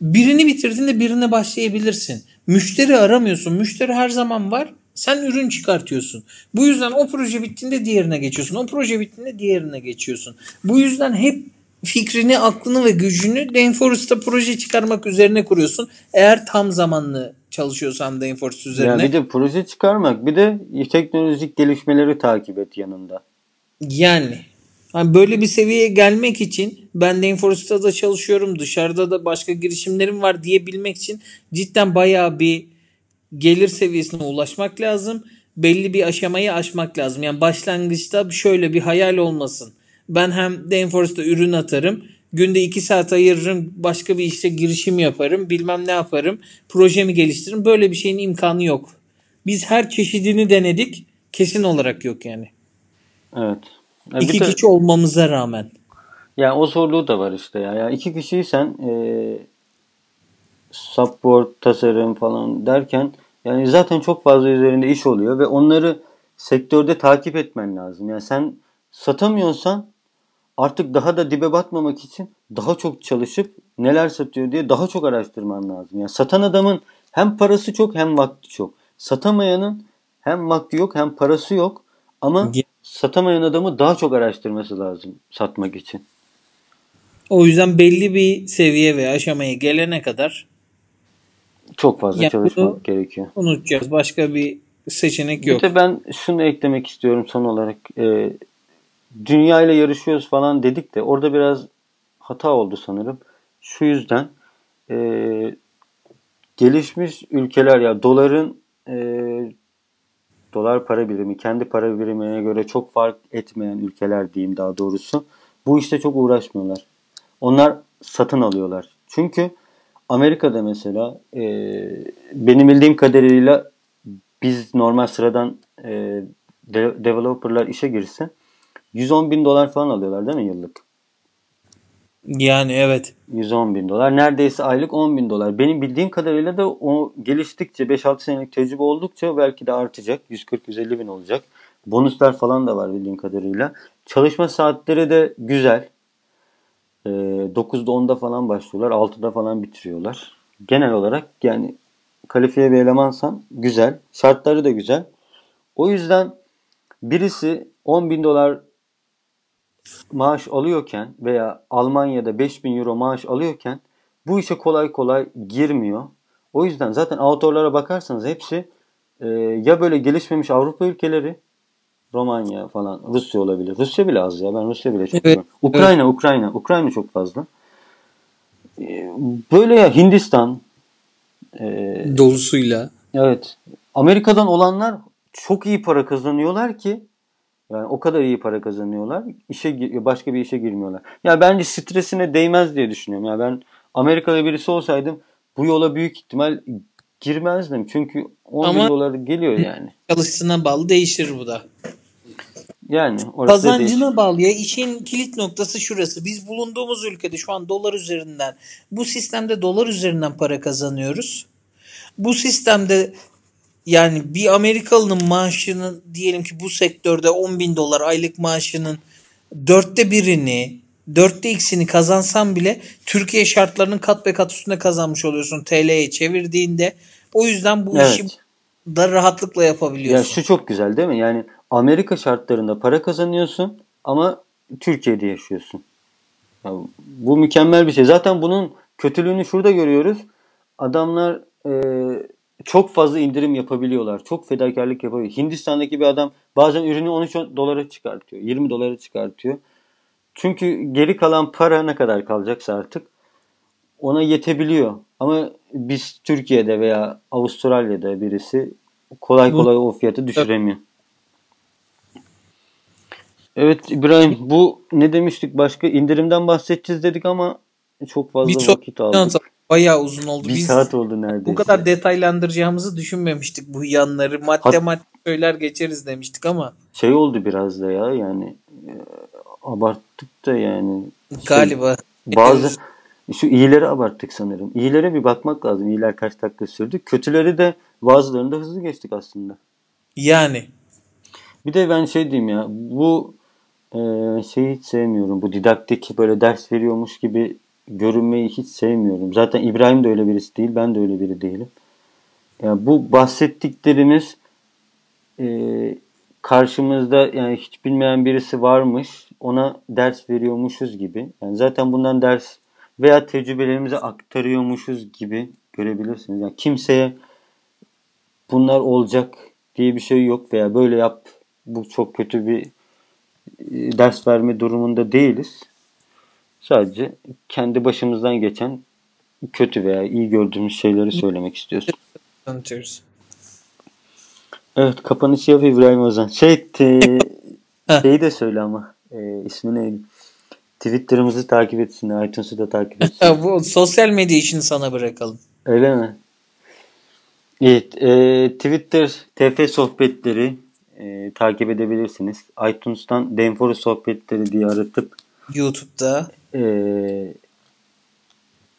birini bitirdiğinde birine başlayabilirsin. Müşteri aramıyorsun. Müşteri her zaman var. Sen ürün çıkartıyorsun. Bu yüzden o proje bittiğinde diğerine geçiyorsun. O proje bittiğinde diğerine geçiyorsun. Bu yüzden hep fikrini, aklını ve gücünü Dainforest'ta proje çıkarmak üzerine kuruyorsun. Eğer tam zamanlı çalışıyorsan Dainforest üzerine. Ya bir de proje çıkarmak, bir de teknolojik gelişmeleri takip et yanında. Yani yani böyle bir seviyeye gelmek için ben Dainforest'ta da çalışıyorum. Dışarıda da başka girişimlerim var diyebilmek için cidden bayağı bir gelir seviyesine ulaşmak lazım. Belli bir aşamayı aşmak lazım. Yani başlangıçta şöyle bir hayal olmasın ben hem Dainforest'a ürün atarım. Günde 2 saat ayırırım. Başka bir işte girişim yaparım. Bilmem ne yaparım. Projemi geliştiririm. Böyle bir şeyin imkanı yok. Biz her çeşidini denedik. Kesin olarak yok yani. Evet. Ya İki de, kişi olmamıza rağmen. Yani o zorluğu da var işte ya. Yani iki kişiysen e, support, tasarım falan derken yani zaten çok fazla üzerinde iş oluyor ve onları sektörde takip etmen lazım. Yani sen satamıyorsan artık daha da dibe batmamak için daha çok çalışıp neler satıyor diye daha çok araştırman lazım. Yani satan adamın hem parası çok hem vakti çok. Satamayanın hem vakti yok hem parası yok ama satamayan adamı daha çok araştırması lazım satmak için. O yüzden belli bir seviye ve aşamaya gelene kadar çok fazla yani çalışmak gerekiyor. Unutacağız. Başka bir seçenek yok. Bir de ben şunu eklemek istiyorum son olarak. Ee, dünya ile yarışıyoruz falan dedik de orada biraz hata oldu sanırım. Şu yüzden e, gelişmiş ülkeler ya doların e, dolar para birimi kendi para birimine göre çok fark etmeyen ülkeler diyeyim daha doğrusu bu işte çok uğraşmıyorlar. Onlar satın alıyorlar. Çünkü Amerika'da mesela e, benim bildiğim kadarıyla biz normal sıradan e, de, developerlar işe girse 110 bin dolar falan alıyorlar değil mi yıllık? Yani evet. 110 bin dolar. Neredeyse aylık 10 bin dolar. Benim bildiğim kadarıyla da o geliştikçe 5-6 senelik tecrübe oldukça belki de artacak. 140-150 bin olacak. Bonuslar falan da var bildiğim kadarıyla. Çalışma saatleri de güzel. E, 9'da 10'da falan başlıyorlar. 6'da falan bitiriyorlar. Genel olarak yani kalifiye bir elemansan güzel. Şartları da güzel. O yüzden birisi 10 bin dolar maaş alıyorken veya Almanya'da 5000 euro maaş alıyorken bu işe kolay kolay girmiyor. O yüzden zaten autorlara bakarsanız hepsi e, ya böyle gelişmemiş Avrupa ülkeleri Romanya falan Rusya olabilir. Rusya bile az ya ben Rusya bile çok evet, Ukrayna evet. Ukrayna Ukrayna çok fazla. E, böyle ya Hindistan e, dolusuyla. Evet. Amerika'dan olanlar çok iyi para kazanıyorlar ki yani o kadar iyi para kazanıyorlar. İşe başka bir işe girmiyorlar. Ya bence stresine değmez diye düşünüyorum. Ya ben Amerikalı birisi olsaydım bu yola büyük ihtimal girmezdim. Çünkü 10 Ama bin dolar geliyor yani. Çalışsına bağlı değişir bu da. Yani kazancına bağlı ya işin kilit noktası şurası. Biz bulunduğumuz ülkede şu an dolar üzerinden bu sistemde dolar üzerinden para kazanıyoruz. Bu sistemde yani bir Amerikalının maaşının diyelim ki bu sektörde 10 bin dolar aylık maaşının dörtte birini dörtte ikisini kazansan bile Türkiye şartlarının kat be kat üstünde kazanmış oluyorsun TL'ye çevirdiğinde. O yüzden bu evet. işi da rahatlıkla yapabiliyorsun. Ya şu çok güzel değil mi? Yani Amerika şartlarında para kazanıyorsun ama Türkiye'de yaşıyorsun. Ya bu mükemmel bir şey. Zaten bunun kötülüğünü şurada görüyoruz. Adamlar e, çok fazla indirim yapabiliyorlar. Çok fedakarlık yapabiliyor. Hindistan'daki bir adam bazen ürünü 13 dolara çıkartıyor. 20 dolara çıkartıyor. Çünkü geri kalan para ne kadar kalacaksa artık ona yetebiliyor. Ama biz Türkiye'de veya Avustralya'da birisi kolay kolay o fiyatı düşüremiyor. Evet İbrahim bu ne demiştik başka indirimden bahsedeceğiz dedik ama çok fazla bir vakit aldık. Bayağı uzun oldu. Bir Biz saat oldu neredeyse. Bu kadar detaylandıracağımızı düşünmemiştik bu yanları. Madde Hat- madde söyler geçeriz demiştik ama. Şey oldu biraz da ya yani e, abarttık da yani. Galiba. Şey, bazı şu iyileri abarttık sanırım. İyilere bir bakmak lazım. İyiler kaç dakika sürdü. Kötüleri de bazılarında hızlı geçtik aslında. Yani. Bir de ben şey diyeyim ya bu e, şeyi hiç sevmiyorum. Bu didaktik böyle ders veriyormuş gibi görünmeyi hiç sevmiyorum. Zaten İbrahim de öyle birisi değil. Ben de öyle biri değilim. Yani bu bahsettiklerimiz e, karşımızda yani hiç bilmeyen birisi varmış. Ona ders veriyormuşuz gibi. Yani zaten bundan ders veya tecrübelerimizi aktarıyormuşuz gibi görebilirsiniz. Yani kimseye bunlar olacak diye bir şey yok veya böyle yap bu çok kötü bir e, ders verme durumunda değiliz. Sadece kendi başımızdan geçen kötü veya iyi gördüğümüz şeyleri söylemek. Anlatıyoruz. Evet kapanış yap İbrahim Ozan. Şey, te, şeyi de söyle ama e, ismi neydi? Twitter'ımızı takip etsin, iTunes'u da takip etsin. Bu sosyal medya işini sana bırakalım. Öyle mi? Evet, e, Twitter TF sohbetleri e, takip edebilirsiniz. iTunes'tan Denforu sohbetleri diye aratıp YouTube'da ee,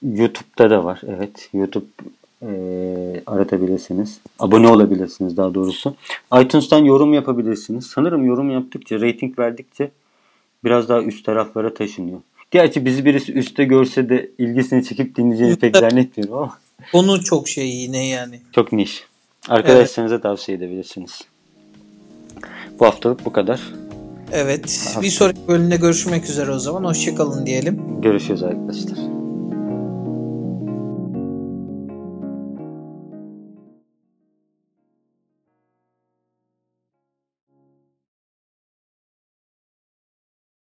YouTube'da da var. Evet. YouTube e, aratabilirsiniz. Abone olabilirsiniz daha doğrusu. iTunes'tan yorum yapabilirsiniz. Sanırım yorum yaptıkça, rating verdikçe biraz daha üst taraflara taşınıyor. Gerçi bizi birisi üstte görse de ilgisini çekip dinleyeceğini pek zannetmiyorum ama. Konu çok şey yine yani. Çok niş. Arkadaşlarınıza evet. tavsiye edebilirsiniz. Bu haftalık bu kadar. Evet. Bir sonraki bölümde görüşmek üzere o zaman. Hoşçakalın diyelim. Görüşürüz arkadaşlar.